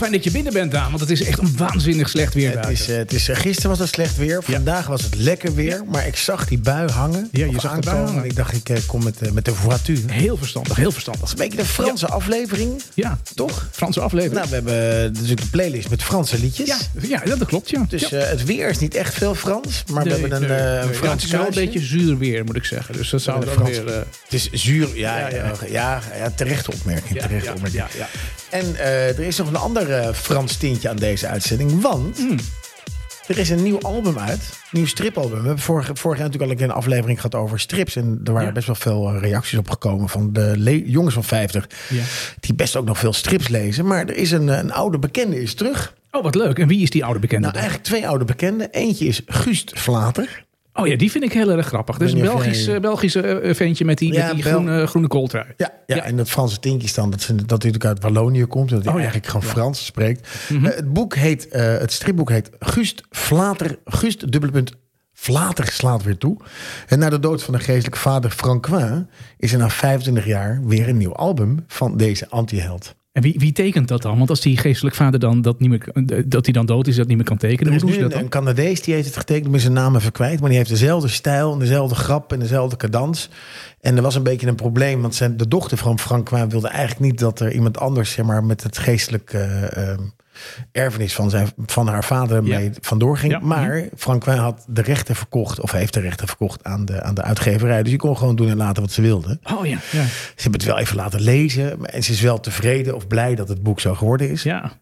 fijn dat je binnen bent, Daan. Want het is echt een waanzinnig slecht weer Het buiten. is, eh, het is, eh, gisteren was het slecht weer. Vandaag was het lekker weer. Maar ik zag die bui hangen. Ja, je zag de bui aankomen. hangen. En ik dacht, ik eh, kom met, met de voiture. Het Heel verstandig, heel verstandig. is een beetje de Franse aflevering, Ja, toch? Franse aflevering. Nou, we hebben natuurlijk een playlist met Franse liedjes. ja, ja, dat klopt, ja. Dus ja. het weer is niet echt veel Frans. Maar Nee, we hebben een, nee, eh, nee. Frans Het is wel een beetje zuur weer, moet ik zeggen. Dus dat zou een weer... Frans- eh, Het is zuur. Ja, Ja, ja, terechte opmerking. terechte opmerking. ja, ja. En er is nog een ander eh, Frans tintje aan deze uitzending. Want Hmm. er is een nieuw album uit. Een nieuw stripalbum. We hebben vorig, vorig jaar natuurlijk al een keer een aflevering gehad over strips. En er waren Ja. best wel veel eh, reacties op gekomen van de jongens van 50. Ja. Die best ook nog veel strips lezen. Maar er is een, eh, een oude bekende is terug. Oh, wat leuk. En wie is die oude bekende? Nou, eigenlijk twee oude bekenden. Eentje is Guust Vlater. Oh ja, die vind ik heel erg grappig. Dat is een Belgisch, eh, Belgische eh, ventje met die, Ja, met die Bel- groene, groene kooltrui. Ja, ja, Ja. en dat Franse tintje dan dat, dat hij natuurlijk uit Wallonië komt. Dat hij Oh ja. eigenlijk gewoon Frans spreekt. Mhm. Eh, het, boek heet, eh, het stripboek heet Gust Vlater. Gust, dubbele punt, Vlater slaat weer toe. En na de dood van de geestelijke vader Francois... is er na 25 jaar weer een nieuw album van deze antiheld. En wie, wie tekent dat dan? Want als die geestelijk vader dan dat, niet meer, eh, dat hij dan dood is, dat niet meer kan tekenen, hoe is doen nu ze dat een, dan? een Canadees die heeft het getekend, maar zijn naam even kwijt. Maar die heeft dezelfde stijl en dezelfde grap en dezelfde cadans. En er was een beetje een probleem, want zijn, de dochter van Francois wilde eigenlijk niet dat er iemand anders zeg maar, met het geestelijk eh, eh, erfenis van, zijn, van haar vader Ja. mee vandoor ging. Ja. Maar Francois had de rechten verkocht, of heeft de rechten verkocht aan de, aan de uitgeverij. Dus je kon gewoon doen en laten wat ze wilde. Oh ja, ja. Ze hebben het wel even laten lezen. En ze is wel tevreden of blij dat het boek zo geworden is. ja.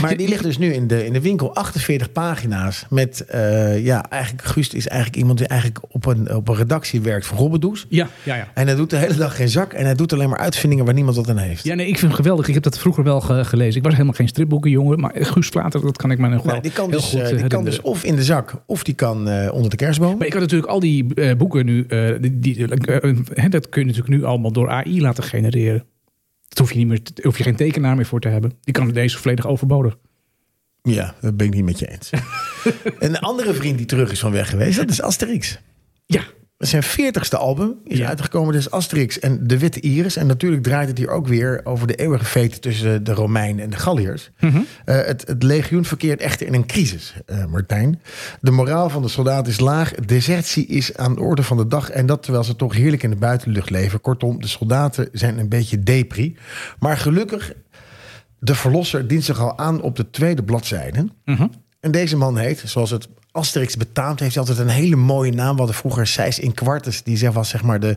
Maar die ligt dus nu in de, in de winkel 48 pagina's. Met, eh, ja, eigenlijk, Gust is eigenlijk iemand die eigenlijk op een, op een redactie werkt voor Robbedoes. Ja, ja, ja. En hij doet de hele dag geen zak. En hij doet alleen maar uitvindingen waar niemand wat aan heeft. Ja, nee, ik vind het geweldig. Ik heb dat vroeger wel ge- gelezen. Ik was helemaal geen stripboekenjongen, maar Guus Vlater, dat kan ik me nog wel Nou, die kan, heel dus, goed eh, eh, die kan dus of in de zak, of die kan onder de kerstboom. Maar ik had natuurlijk al die boeken nu, die, dat kun je natuurlijk nu allemaal door AI laten genereren. Dat hoef je, niet meer, hoef je geen tekenaar meer voor te hebben. Die kan deze volledig overbodig. Ja, dat ben ik niet met je eens. en een andere vriend die terug is van weg geweest, dat is Asterix. Ja, Zijn veertigste album is Ja. uitgekomen, dus Asterix en de Witte Iris. En natuurlijk draait het hier ook weer over de eeuwige veten tussen de Romeinen en de Galliërs. Mhm. Eh, het, het legioen verkeert echter in een crisis, eh, Martijn. De moraal van de soldaat is laag, desertie is aan de orde van de dag... en dat terwijl ze toch heerlijk in de buitenlucht leven. Kortom, de soldaten zijn een beetje depri. Maar gelukkig, de verlosser dient zich al aan op de tweede bladzijde... Mhm. En deze man heet, zoals het Asterix betaamt, heeft hij altijd een hele mooie naam. We hadden vroeger Seis in Quartus, die was zeg maar de,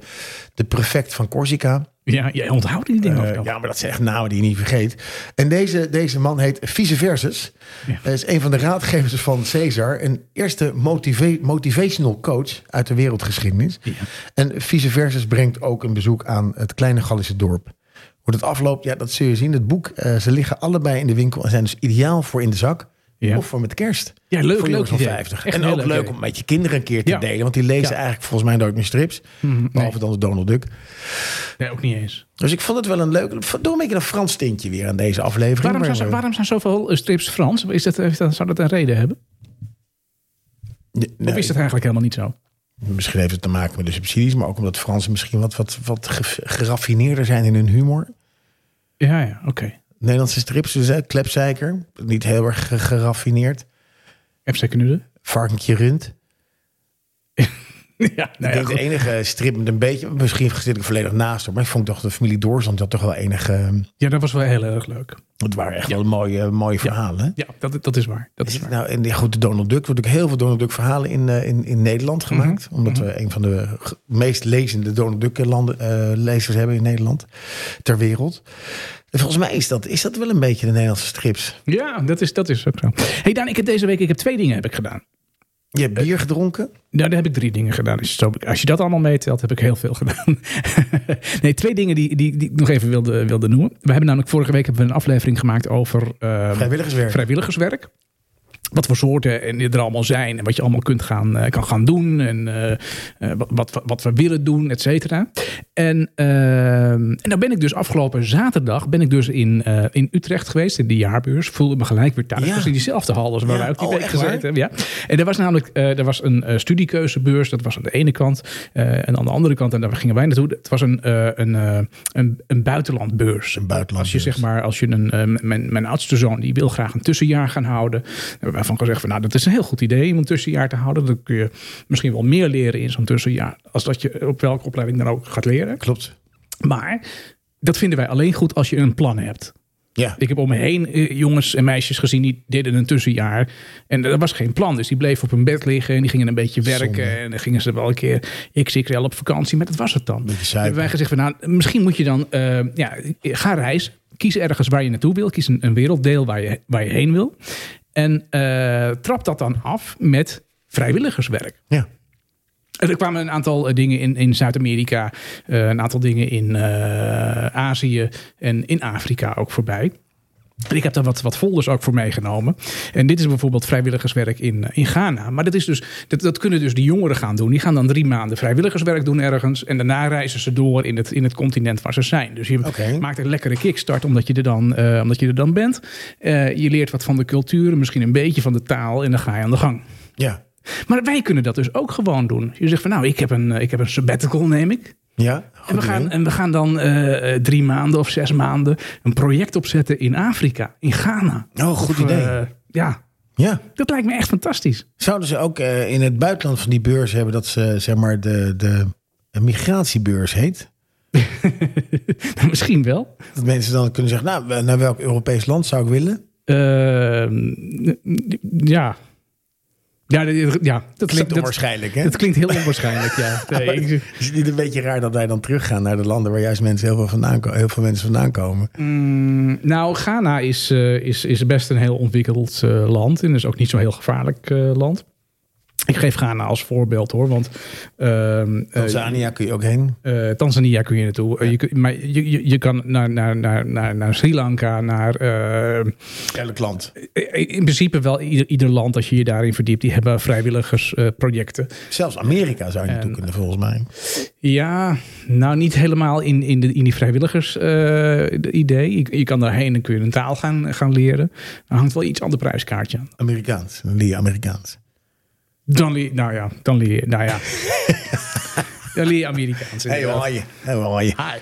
de prefect van Corsica. ja jij onthoudt die dingen ook. nog. ja, maar dat zijn echt namen die je niet vergeet. En deze, deze man heet Vice Versus. Ja. Hij is een van de raadgevers van Caesar. Een eerste motiva- motivational coach uit de wereldgeschiedenis. Ja. En Vice Versus brengt ook een bezoek aan het kleine Gallische dorp. Hoe het afloopt, ja, dat zul je zien. Het boek, eh, ze liggen allebei in de winkel en zijn dus ideaal voor in de zak. Ja. Of voor met kerst. Ja, leuk, voor leuk jongens van idee. 50. Echt en ook leuk leuk om met je kinderen een keer te Ja. delen. Want die lezen Ja. eigenlijk volgens mij nooit meer strips. Behalve dan de Donald Duck. Nee, ook niet eens. Dus ik vond het wel een leuk... Doe een beetje een Frans tintje weer aan deze aflevering. Waarom Maar, zijn, waarom zijn zoveel eh, strips Frans? Is dat, zou dat een reden hebben? nee, Of is dat eigenlijk helemaal niet zo? Misschien heeft het te maken met de subsidies. Maar ook omdat Fransen misschien wat, wat, wat ge- geraffineerder zijn in hun humor. Ja, ja, oké. Nederlandse strips, dus hè, klepzeiker. Niet heel erg ge- geraffineerd. Heb ze kunnen Varkentje rund. Ja, nou ja, denk de enige strip met een beetje... Misschien zit ik volledig naast. hoor, Maar ik vond toch de familie Doorzand had toch wel enige... eh, ja, dat was wel heel erg leuk. Het waren echt wel mooie, mooie verhalen. hè? Ja, dat, dat is waar. Dat is waar. nou, en ja, goed, de Donald Duck. Er worden ook heel veel Donald Duck verhalen in, eh, in, in Nederland gemaakt. Mhm. Omdat we een van de meest lezende Donald Duck landen, eh, lezers hebben in Nederland. Ter wereld. En volgens mij is dat, is dat wel een beetje de Nederlandse strips. Ja, dat is, dat is ook zo. hey Daan, ik heb deze week ik heb twee dingen heb ik gedaan. Je hebt bier gedronken. Nou, daar heb ik drie dingen gedaan. Dus zo, als je dat allemaal meetelt, heb ik heel veel gedaan. nee, twee dingen die, die, die ik nog even wilde, wilde noemen. We hebben namelijk vorige week hebben we een aflevering gemaakt over eh, Vrijwilligerswerk. vrijwilligerswerk. Wat voor soorten en er allemaal zijn en wat je allemaal kunt gaan, uh, kan gaan doen en uh, uh, wat, wat, wat we willen doen, et cetera. En, en dan ben ik dus afgelopen zaterdag ben ik dus in, in Utrecht geweest, in de jaarbeurs. Voelde me gelijk weer thuis. Ja. was in diezelfde hal als waar wij ook die oh, week gezeten hebben. Ja. En er was namelijk er was een studiekeuzebeurs, dat was aan de ene kant. en aan de andere kant, en daar gingen wij naartoe, het was een, een, een, een buitenlandbeurs. Een buitenlandbeurs. Als je zeg maar, als je een, mijn, mijn oudste zoon, die wil graag een tussenjaar gaan houden van gezegd van nou, dat is een heel goed idee om een tussenjaar te houden. Dan kun je misschien wel meer leren in zo'n tussenjaar. Als dat je op welke opleiding dan ook gaat leren. Klopt. Maar dat vinden wij alleen goed als je een plan hebt. Ja. Ik heb om me heen eh, jongens en meisjes gezien die deden een tussenjaar. En er was geen plan. Dus die bleven op hun bed liggen en die gingen een beetje werken. Zonde. En dan gingen ze wel een keer XXL op vakantie. Maar dat was het dan. Hebben wij gezegd van nou, misschien moet je dan eh, ja, ga reizen. Kies ergens waar je naartoe wil. Kies een, een werelddeel waar je, waar je heen wil. En eh, trap dat dan af met vrijwilligerswerk. Ja. En Er kwamen een aantal eh, dingen in, in Zuid-Amerika, eh, een aantal dingen in Azië en in Afrika ook voorbij. Ik heb daar wat, wat folders ook voor meegenomen. En dit is bijvoorbeeld vrijwilligerswerk in, in Ghana. Maar dat, is dus, dat, dat kunnen dus die jongeren gaan doen. Die gaan dan drie maanden vrijwilligerswerk doen ergens. En daarna reizen ze door in het, in het continent waar ze zijn. Dus je maakt een lekkere kickstart omdat je er dan, eh, omdat je er dan bent. Eh, je leert wat van de cultuur, misschien een beetje van de taal. En dan ga je aan de gang. Ja. Maar wij kunnen dat dus ook gewoon doen. Je zegt van nou, ik heb een, eh, ik heb een sabbatical, neem ik. Ja. En we, gaan, en we gaan dan eh, eh, drie maanden of zes maanden een project opzetten in Afrika, in Ghana. Oh, goed Of, idee. eh, ja, ja. dat lijkt me echt fantastisch. Zouden ze ook eh, in het buitenland van die beurs hebben dat ze zeg maar de, de migratiebeurs heet? Misschien wel. Dat mensen dan kunnen zeggen, nou, naar welk Europees land zou ik willen? Ehm, ja. Ja, dat- ja, dat Klinkt dat, onwaarschijnlijk, hè? dat klinkt heel onwaarschijnlijk, ja. Nee, ik- Is het niet een beetje raar dat wij dan teruggaan naar de landen waar juist mensen heel veel, vandaan, heel veel mensen vandaan komen? Mm, nou, Ghana is, eh, is, is best een heel ontwikkeld eh, land. En is ook niet zo'n heel gevaarlijk eh, land. Ik geef Ghana als voorbeeld hoor. Want eh, Tanzania kun je ook heen. eh, Tanzania kun je naartoe. Eh, je, maar je, je, je kan naar, naar, naar, naar, naar Sri Lanka, naar. eh, Elk land. in principe wel ieder, ieder land, als je je daarin verdiept, die hebben vrijwilligersprojecten. Zelfs Amerika zou je naartoe En- kunnen, volgens mij. Ja, nou niet helemaal in, in, de, in die vrijwilligers eh, idee. Je, je kan daarheen en kun je een taal gaan, gaan leren. Er hangt wel iets ander prijskaartje aan. Amerikaans. Dan leer je Amerikaans. Dan leer, nou ja, dan leer je, nou ja. dan leer je Amerikaans. Hey, hoe je? Hey? Hi.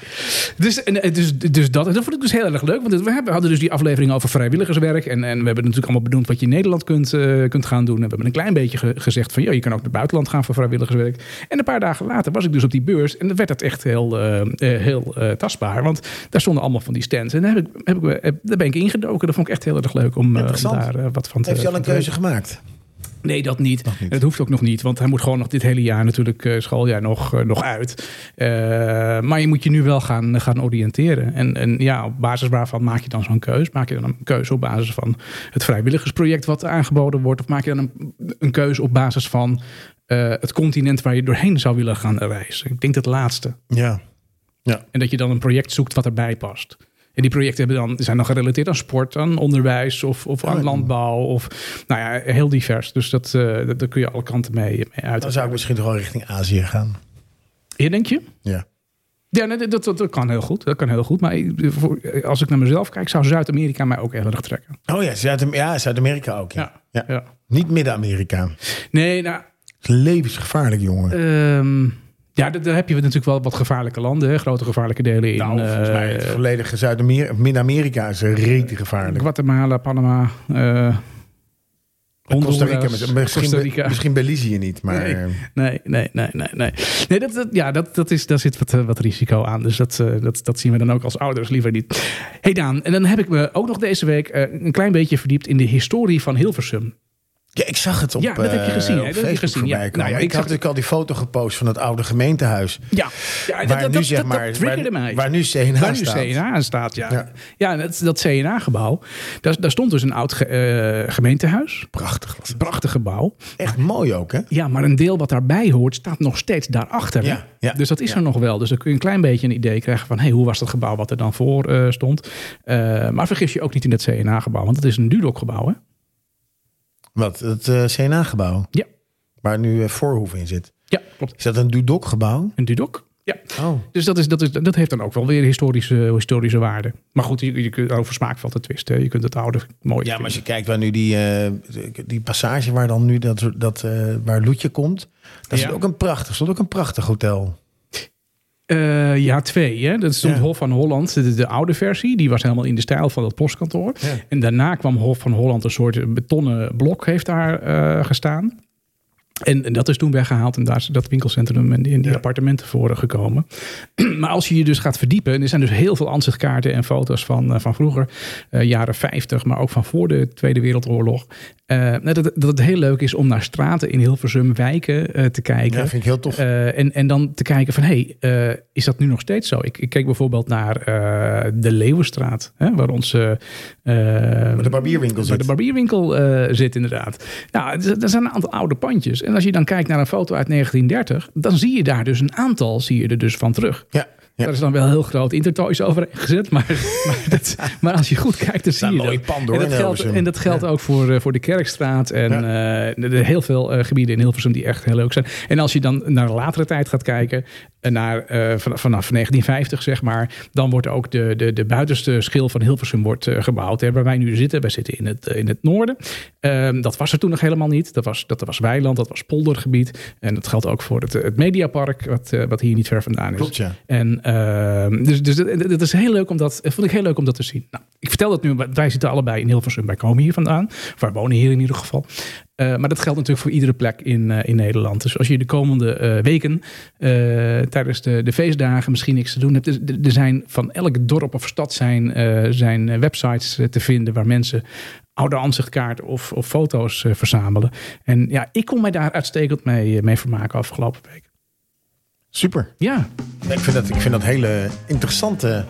Dus, en, eh, dus, dus dat, en dat vond ik dus heel erg leuk. Want we hebben, hadden dus die aflevering over vrijwilligerswerk. En, en we hebben natuurlijk allemaal benoemd wat je in Nederland kunt, eh, kunt gaan doen. En we hebben een klein beetje ge- gezegd van... joh, je kan ook naar het buitenland gaan voor vrijwilligerswerk. En een paar dagen later was ik dus op die beurs. En dan werd het echt heel, eh, heel tastbaar. Want daar stonden allemaal van die stands. En daar, heb ik, heb ik, daar ben ik ingedoken. Dat vond ik echt heel erg leuk om, daar wat van te Heeft je al een keuze gemaakt? Nee, dat niet. Dat hoeft ook nog niet, want hij moet gewoon nog dit hele jaar natuurlijk eh, schooljaar nog, eh, nog uit. Eh, maar je moet je nu wel gaan, gaan oriënteren. En, en ja, op basis waarvan maak je dan zo'n keus? Maak je dan een keuze op basis van het vrijwilligersproject wat aangeboden wordt? Of maak je dan een, een keuze op basis van het continent waar je doorheen zou willen gaan reizen? Ik denk het laatste. Ja. En dat je dan een project zoekt wat erbij past. En die projecten hebben dan, zijn dan gerelateerd aan sport, aan onderwijs of, of aan Ja. landbouw. Of, nou ja, heel divers. Dus dat, eh, dat, daar kun je alle kanten mee, mee uit. Dan zou ik misschien toch wel richting Azië gaan. Ja, denk je? Ja. Ja, nee, dat, dat, dat kan heel goed. Dat kan heel goed. Maar als ik naar mezelf kijk, zou Zuid-Amerika mij ook heel erg trekken. Oh ja, Zuid- ja Zuid-Amerika ook. Ja. Ja. ja. Niet Midden-Amerika. Nee, nou, Het is levensgevaarlijk, jongen. ehm, ja, daar heb je natuurlijk wel wat gevaarlijke landen, hè? grote gevaarlijke delen in. nou, volgens mij het eh, volledige Zuid-Amerika, is rete gevaarlijk. Guatemala, Panama, eh Costa Rica, misschien, Costa Rica. misschien Belize niet, maar Nee. Nee, nee, nee, nee, nee. Dat, dat, ja, dat, dat is, daar zit wat, eh, wat risico aan. Dus dat, eh, dat, dat zien we dan ook als ouders liever niet. Hey Daan, en dan heb ik me ook nog deze week eh, een klein beetje verdiept in de historie van Hilversum. Ja, ik zag het op, Ja, dat heb je eh, gezien, hè? Dat heb je gezien, ja. Nou ja, ik, ik had zag- natuurlijk al die foto gepost van het oude gemeentehuis. Ja, ja Waar dat, nu dat, zeg dat, maar, dat triggerde waar, mij. waar nu CNA Waar nu staat. CNA aan staat, ja. Ja. Ja, dat, dat CNA-gebouw, daar, daar stond dus een oud ge- eh, gemeentehuis. Prachtig was het. Prachtig gebouw. Echt mooi ook, hè? Ja, maar een deel wat daarbij hoort, staat nog steeds daarachter. hè? Ja, ja, dus dat is er nog wel. Dus dan kun je een klein beetje een idee krijgen van... Hey, hoe was dat gebouw wat er dan voor eh, stond? Eh, maar vergis je ook niet in het CNA-gebouw, want het is een Dudok-gebouw. Hè? Wat? Het eh, CNA-gebouw? Ja. Waar nu Voorhoeven in zit. Ja, klopt. Is dat een Dudok-gebouw? Een Dudok. Ja. Oh. Dus dat, is, dat, is, dat heeft dan ook wel weer historische, historische waarde. Maar goed, je, je kunt over smaak valt te twisten. Je kunt het oude mooi Ja, maar als je kijkt waar nu die, eh, die passage waar dan nu dat, dat waar Loetje komt, dat is ook een prachtig, stond ook een prachtig hotel. Eh, ja, twee. Hè? Dat stond Ja. Hof van Holland, de, de oude versie. Die was helemaal in de stijl van dat postkantoor. Ja. En daarna kwam Hof van Holland, een soort betonnen blok heeft daar eh, gestaan. En, en dat is toen weggehaald en daar is dat winkelcentrum en die, en die Ja. appartementen voor gekomen. maar als je je dus gaat verdiepen, en er zijn dus heel veel aanzichtkaarten en foto's van, eh, van vroeger, eh, jaren 50, maar ook van voor de Tweede Wereldoorlog. Eh, nou, dat, dat het heel leuk is om naar straten in Hilversum, wijken te kijken. Ja, vind ik heel tof. En, en dan te kijken van, hé, hey, is dat nu nog steeds zo? Ik, ik keek bijvoorbeeld naar de Leeuwenstraat, hè, waar onze... Waar de barbierwinkel waar zit. de barbierwinkel zit inderdaad. Nou, er zijn een aantal oude pandjes. En als je dan kijkt naar een foto uit 1930, dan zie je daar dus een aantal, zie je er dus van terug. Ja, ja. Daar is dan wel heel groot Intertoys overheen gezet. Maar, maar, dat, maar als je goed kijkt, dan zie je mooie dat. panden, en hoor, dat in geldt, Hilversum. en dat geldt ook voor, eh, voor de Kerkstraat. En eh, er er heel veel eh, gebieden in Hilversum die echt heel leuk zijn. En als je dan naar latere tijd gaat kijken, en naar, eh, van- vanaf 1950 zeg maar, dan wordt ook de, de, de buitenste schil van Hilversum wordt, eh, gebouwd. Hè, waar wij nu zitten, wij zitten in het, in het noorden. Ehm, dat was er toen nog helemaal niet. Dat was, dat was weiland, dat was poldergebied. En dat geldt ook voor het, het Mediapark, wat, wat hier niet ver vandaan is. Klopt, ja. En dus, dus dat, is heel leuk om dat, vond ik heel leuk om dat te zien. Nou, ik vertel dat nu, wij zitten allebei in Hilversum. Wij komen hier vandaan. Wij wonen hier in ieder geval. Eh, maar dat geldt natuurlijk voor iedere plek in, eh, in Nederland. Dus als je de komende eh, weken tijdens de, de feestdagen misschien niks te doen hebt. Er, er zijn van elk dorp of stad zijn, zijn websites te vinden waar mensen oude aanzichtkaarten of, of foto's verzamelen. En ja, ik kon mij daar uitstekend mee, mee vermaken afgelopen week. Super. Ja, Ik vind dat, ik vind dat hele interessante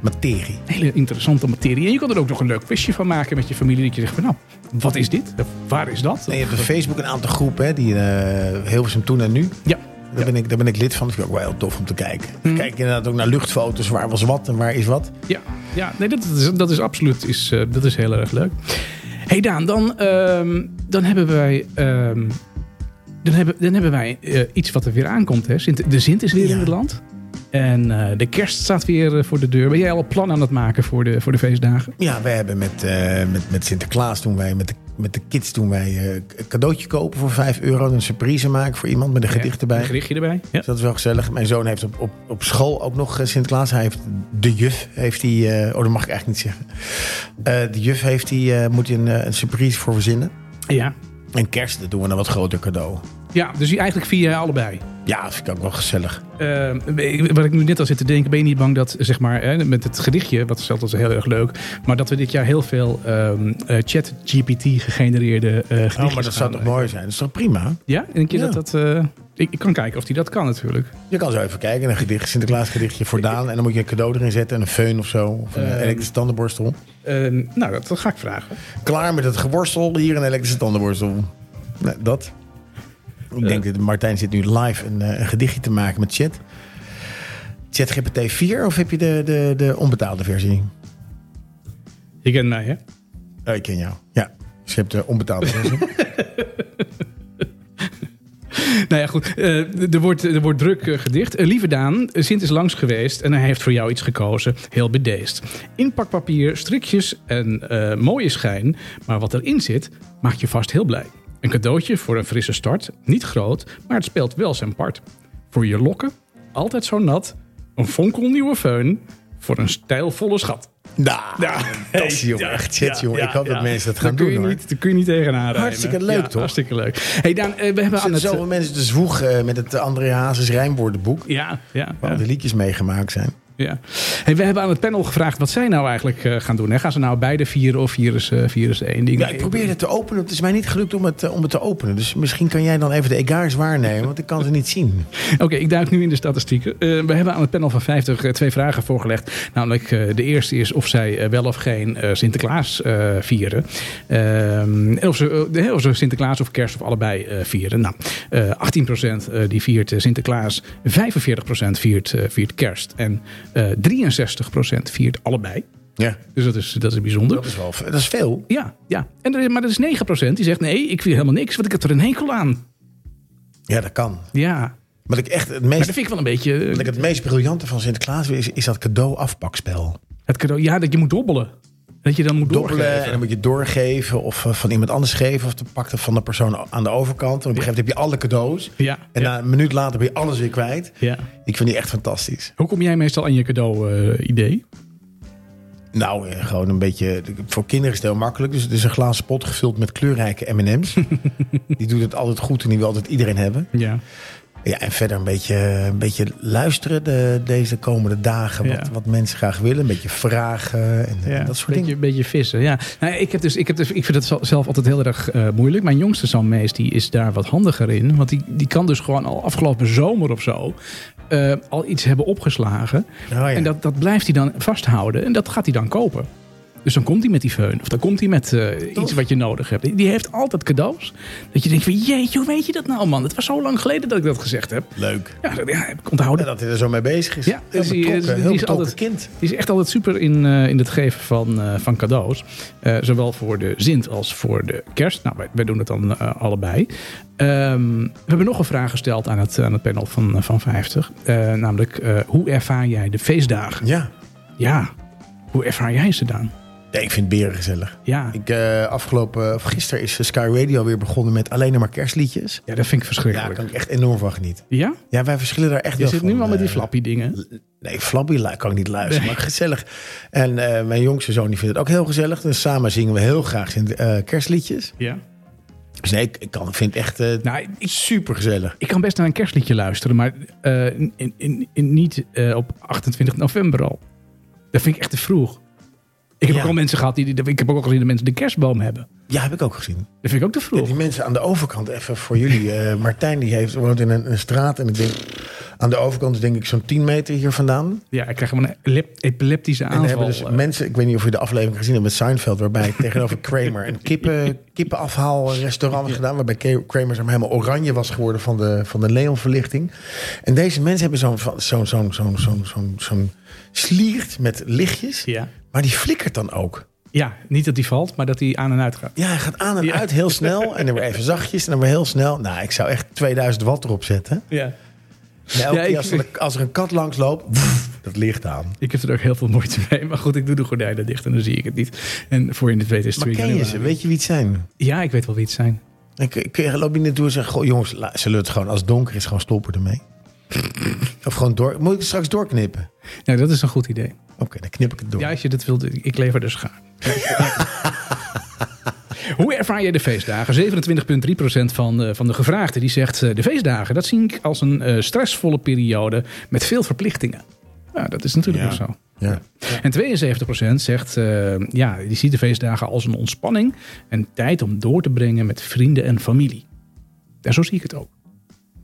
materie. hele interessante materie. En je kan er ook nog een leuk quizje van maken met je familie. Dat je zegt van nou, wat is dit? Of Waar is dat? En je hebt op Facebook een aantal groepen, hè, die eh Hilversum toen en nu. Ja, Daar, ben ik, daar ben ik lid van. Dat vind ik ook wel heel tof om te kijken. Mhm. Kijk inderdaad ook naar luchtfoto's. Waar was wat en waar is wat. ja, ja. Nee, dat is, dat is absoluut is, eh, dat is heel erg leuk. hey Daan, dan, ehm, dan hebben wij... dan hebben, dan hebben wij eh, iets wat er weer aankomt. Hè? Sint, de Sint is weer Ja. in het land. En eh, de kerst staat weer eh, voor de deur. Ben jij al een plan aan het maken voor de, voor de feestdagen? Ja, wij hebben met, met, met Sinterklaas toen wij met de, met de kids toen wij een cadeautje kopen voor 5 euro. Een surprise maken voor iemand met een gedicht erbij. Een gedichtje erbij. Ja. Dus dat is wel gezellig. Mijn zoon heeft op, op, op school ook nog Sinterklaas. Hij heeft de juf, heeft hij, oh dat mag ik eigenlijk niet zeggen. De juf heeft hij, moet hij een, een surprise voor verzinnen. Ja. En kerst, doen we een wat groter cadeau. ja, dus eigenlijk via allebei. Ja, dat vind ik ook wel gezellig. Eh, wat ik nu net al zit te denken, ben je niet bang dat, zeg maar, hè, met het gedichtje, wat is altijd heel erg leuk, maar dat we dit jaar heel veel ehm eh, chat-GPT gegenereerde eh gedichtjes Oh, maar dat zou toch mooi zijn? Dat is toch prima? Ja, keer Ja. dat dat... eh, ik, ik kan kijken of die dat kan natuurlijk. Je kan zo even kijken. Een gedicht, Sinterklaas gedichtje voor Daan. En dan moet je een cadeau erin zetten. En een föhn of zo. Of een Ehm. elektrische tandenborstel. Eh, nou, dat, dat ga ik vragen. Klaar met het geworstel. Hier een elektrische tandenborstel. Nee, dat. Ik denk dat Martijn zit nu live een, eh, een gedichtje te maken met chat. Chat GPT 4 of heb je de, de, de onbetaalde versie? Je kent mij, hè? Oh, ik ken jou. Ja. Dus je hebt de onbetaalde versie. Nou ja, goed. eh, er, wordt, er wordt druk eh, gedicht. Eh, lieve Daan, Sint is langs geweest en hij heeft voor jou iets gekozen. Heel bedeesd. Inpakpapier, strikjes en mooie schijn. Maar wat erin zit, maakt je vast heel blij. Een cadeautje voor een frisse start. Niet groot, maar het speelt wel zijn part. Voor je lokken, altijd zo nat. Een fonkelnieuwe föhn voor een stijlvolle schat. Nou, Ja, dat is jongen. Echt chat, jongen. ik hoop dat mensen dat gaan Daar doen, hoor. Niet, daar kun je niet tegenaan. Hartstikke leuk, toch? Hartstikke leuk. Hey Daan, eh, we hebben Er aan het... zoveel mensen te zwoegen met het André Hazes rijmwoordenboek. Ja, ja. Waar die liedjes meegemaakt zijn. Ja. Hey, we hebben aan het panel gevraagd wat zij nou eigenlijk eh, gaan doen. Hè? Gaan ze nou beide vieren of vieren ze, vieren ze één ding? Ja, ik probeerde het te openen. Het is mij niet gelukt om het, eh, om het te openen. Dus misschien kan jij dan even de egaars waarnemen. Want ik kan ze niet zien. Oké, ik duik nu in de statistieken. Eh, we hebben aan het panel van 50 eh, twee vragen voorgelegd. Namelijk, eh, de eerste is of zij eh, wel of geen eh, Sinterklaas eh, vieren. Ehm, of, ze, eh, of ze Sinterklaas of kerst of allebei eh, vieren. Nou, eh 18% eh, die viert eh, Sinterklaas. 45% viert, eh, viert kerst. En eh 63% viert allebei. Ja, Dus dat is, dat is bijzonder. dat is wel dat is veel. Ja, ja. En er, maar er is 9% die zegt nee, ik wil helemaal niks, want ik heb er een hekel aan. Ja, dat kan. Ja, Wat ik echt het maar meest, dat vind ik wel een beetje... wat ik het meest briljante van Sinterklaas is, is dat cadeau afpakspel. Het cadeau, ja, dat je moet dobbelen. Dat je dan moet Dobbelen en doorgeven. dan moet je doorgeven of eh, van iemand anders geven. Of te pakken van de persoon aan de overkant. En op een gegeven moment heb je alle cadeaus. Ja, En ja, na een minuut later ben je alles weer kwijt. ja. Ik vind die echt fantastisch. Hoe kom jij meestal aan je cadeau-idee? Nou, eh, gewoon een beetje... Voor kinderen is het heel makkelijk. Dus het is een glazen pot gevuld met kleurrijke M&M's. die doet het altijd goed en die wil altijd iedereen hebben. ja. Ja, en verder een beetje, een beetje luisteren de, deze komende dagen. Wat, Ja. wat mensen graag willen. Een beetje vragen en dat soort beetje, dingen. beetje vissen. Ja. Nou, ik, heb dus, ik, heb dus, ik vind het zo- zelf altijd heel erg eh, moeilijk. Mijn jongste zoon Mees die is daar wat handiger in. Want die, die kan dus gewoon al afgelopen zomer of zo... eh, al iets hebben opgeslagen. Oh, ja. En dat, dat blijft hij dan vasthouden. En dat gaat hij dan kopen. Dus dan komt hij met die feun. Of dan komt hij met eh, iets wat je nodig hebt. Die heeft altijd cadeaus. Dat je denkt van jeetje, hoe weet je dat nou man? Het was zo lang geleden dat ik dat gezegd heb. Leuk. Ja, dat ja, heb ik onthouden. Ja, dat hij er zo mee bezig is. Ja, heel dus die- betrokken, die heel is betrokken altijd- kind. Die is echt altijd super in, eh, in het geven van, eh, van cadeaus. Eh, zowel voor de Sint als voor de kerst. Nou, wij, wij doen het dan allebei. Ehm, we hebben nog een vraag gesteld aan het, aan het panel van, van 50. Eh, namelijk, eh, hoe ervaar jij de feestdagen? Ja. Ja, hoe ervaar jij ze dan? Ja, ik vind beren gezellig. Ja, Ik, eh, afgelopen, of gisteren is Sky Radio weer begonnen met alleen maar kerstliedjes. ja dat vind ik Ja, daar verschrikkelijk. kan ik echt enorm van genieten. Ja? Ja, wij verschillen daar echt Je wel zit van. nu al met die eh, flappy dingen. Nee, Flappy kan ik niet luisteren, maar gezellig. En eh, mijn jongste zoon die vindt het ook heel gezellig. Dus samen zingen we heel graag eh, kerstliedjes. Ja. Dus nee, ik, ik kan, vind het echt eh, Nou, super gezellig. ik kan best naar een kerstliedje luisteren, maar in, in, in, niet op 28 november al. Dat vind ik echt te vroeg. Ik heb ook al mensen gehad die, die, Ik heb ook al gezien dat mensen de kerstboom hebben. Ja, heb ik ook gezien. Dat vind ik ook te vroeg. Die mensen aan de overkant, even voor jullie. Eh, Martijn die heeft, woont in een, een, straat. En ik denk. Aan de overkant is denk ik zo'n 10 meter hier vandaan. Ja, ik krijg gewoon een epileptische aanval. En hebben dus eh. mensen, ik weet niet of je de aflevering gezien hebt met Seinfeld... waarbij tegenover Kramer een kippen, kippenafhaalrestaurant ja. gedaan... waarbij Kramer helemaal oranje was geworden van de, van de neonverlichting. En deze mensen hebben zo'n zo'n zo'n zo'n zo'n zo'n sliert met lichtjes, ja. maar die flikkert dan ook. ja, niet dat die valt, maar dat die aan en uit gaat. Ja, hij gaat aan en Ja. uit heel snel en dan weer even zachtjes en dan weer heel snel. Nou, ik zou echt 2000 watt erop zetten. Ja. Ja, ik- als, er, als er een kat langs loopt, dat licht aan. Ik heb er ook heel veel moeite mee. Maar goed, ik doe de gordijnen dicht en dan zie ik het niet. En voor je het weet is het Maar 2 ken je ze? Weet je wie het zijn? Ja, ik weet wel wie het zijn. Ik, ik loop je naartoe en zeg, goh, jongens, zullen we het gewoon als het donker is, gewoon stoppen ermee? of gewoon door. Moet ik straks doorknippen? Nou, dat is een goed idee. Oké, dan knip ik het door. Ja, als je dat wilt, ik lever dus schaar. Hoe ervaar je de feestdagen? 27,3% van, eh, van de gevraagden die zegt... eh, de feestdagen, dat zie ik als een eh, stressvolle periode met veel verplichtingen. Ja, dat is natuurlijk Ja. ook zo. Ja. En 72% zegt, ja, die ziet de feestdagen als een ontspanning... en tijd om door te brengen met vrienden en familie. En zo zie ik het ook.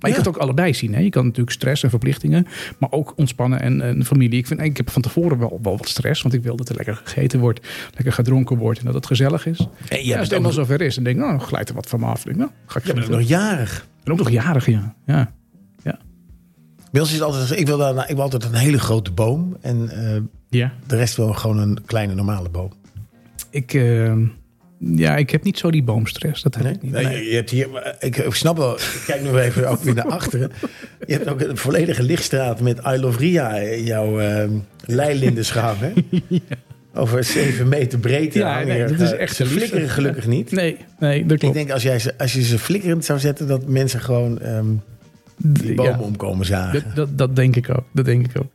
Maar je Ja. kunt het ook allebei zien. Hè? Je kan natuurlijk stress en verplichtingen, maar ook ontspannen en, en familie. Ik, vind, ik heb van tevoren wel, wel wat stress, want ik wil dat er lekker gegeten wordt, lekker gedronken wordt en dat het gezellig is. En je Ja, als het eenmaal nog, zover is, dan denk nou, dan glijdt er wat van me af. Denk nou, ga ik je bent ook doen. nog jarig. En ook nog jarig, ja. ja. Bij ons is altijd, ik wil, daar, ik wil altijd een hele grote boom. En eh, Ja, de rest wil gewoon een kleine normale boom. ik, eh, ja, ik heb niet zo die boomstress. Dat heb Nee? ik niet. Nee, Nee. Je hebt hier, ik, ik snap wel, ik kijk nu even ook weer naar achteren. Je hebt ook een volledige lichtstraat met I Love Ria in jouw uh, leilindenschaap. Hè? Over zeven meter breedte. Ja, nee, hier. dat is Eh, echt Ze flikkeren gelukkig niet. Nee, nee, dat Ik klopt. denk als, jij ze, als je ze flikkerend zou zetten, dat mensen gewoon ehm, die bomen Ja. omkomen zagen. Dat, dat, dat denk ik ook. Dat denk ik ook.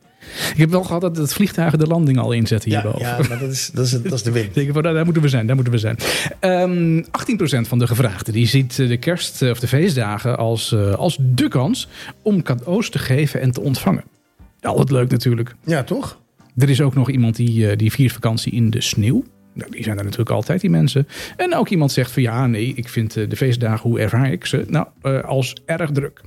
Ik heb wel gehad dat het vliegtuigen de landing al inzetten ja, hierboven. ja, maar dat is, dat is, dat is de wind. Denk van, nou, daar moeten we zijn, daar moeten we zijn. Ehm 18% van de gevraagden die ziet eh, de kerst eh, of de feestdagen als, eh, als de kans om cadeaus te geven en te ontvangen. Altijd leuk natuurlijk. Ja, toch? Er is ook nog iemand die, die viert vakantie in de sneeuw. Nou, die zijn er natuurlijk altijd, die mensen. En ook iemand zegt van ja, nee, ik vind de feestdagen, hoe ervaar ik ze? Nou, als erg druk.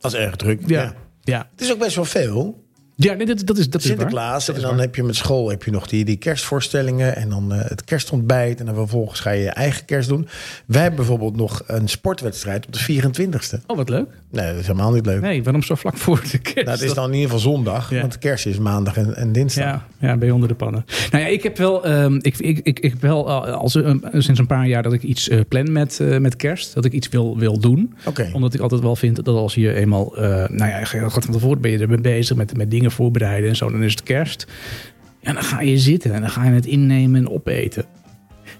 Is erg druk. Ja. Ja. Ja. Het is ook best wel veel. Ja, nee, dat, dat is dat is waar. En dan waar. heb je met school heb je nog die, die kerstvoorstellingen. En dan eh, het kerstontbijt. En dan vervolgens ga je je eigen kerst doen. Wij hebben bijvoorbeeld nog een sportwedstrijd op de 24ste. Oh, wat leuk. Nee, dat is helemaal niet leuk. Nee, waarom zo vlak voor de kerst? Nou, het is dan in ieder geval zondag. Ja. Want kerst is maandag en, en dinsdag. Ja, ja, ben je onder de pannen. Nou ja, ik heb wel, ehm, ik, ik, ik, ik heb wel uh, als, uh, sinds een paar jaar dat ik iets uh, plan met, met kerst. Dat ik iets wil, wil doen. Oké. Omdat ik altijd wel vind dat als je eenmaal, nou ja, goed van tevoren ben je ermee bezig met, met dingen voorbereiden en zo. Dan is het kerst. Ja, dan ga je zitten en dan ga je het innemen en opeten.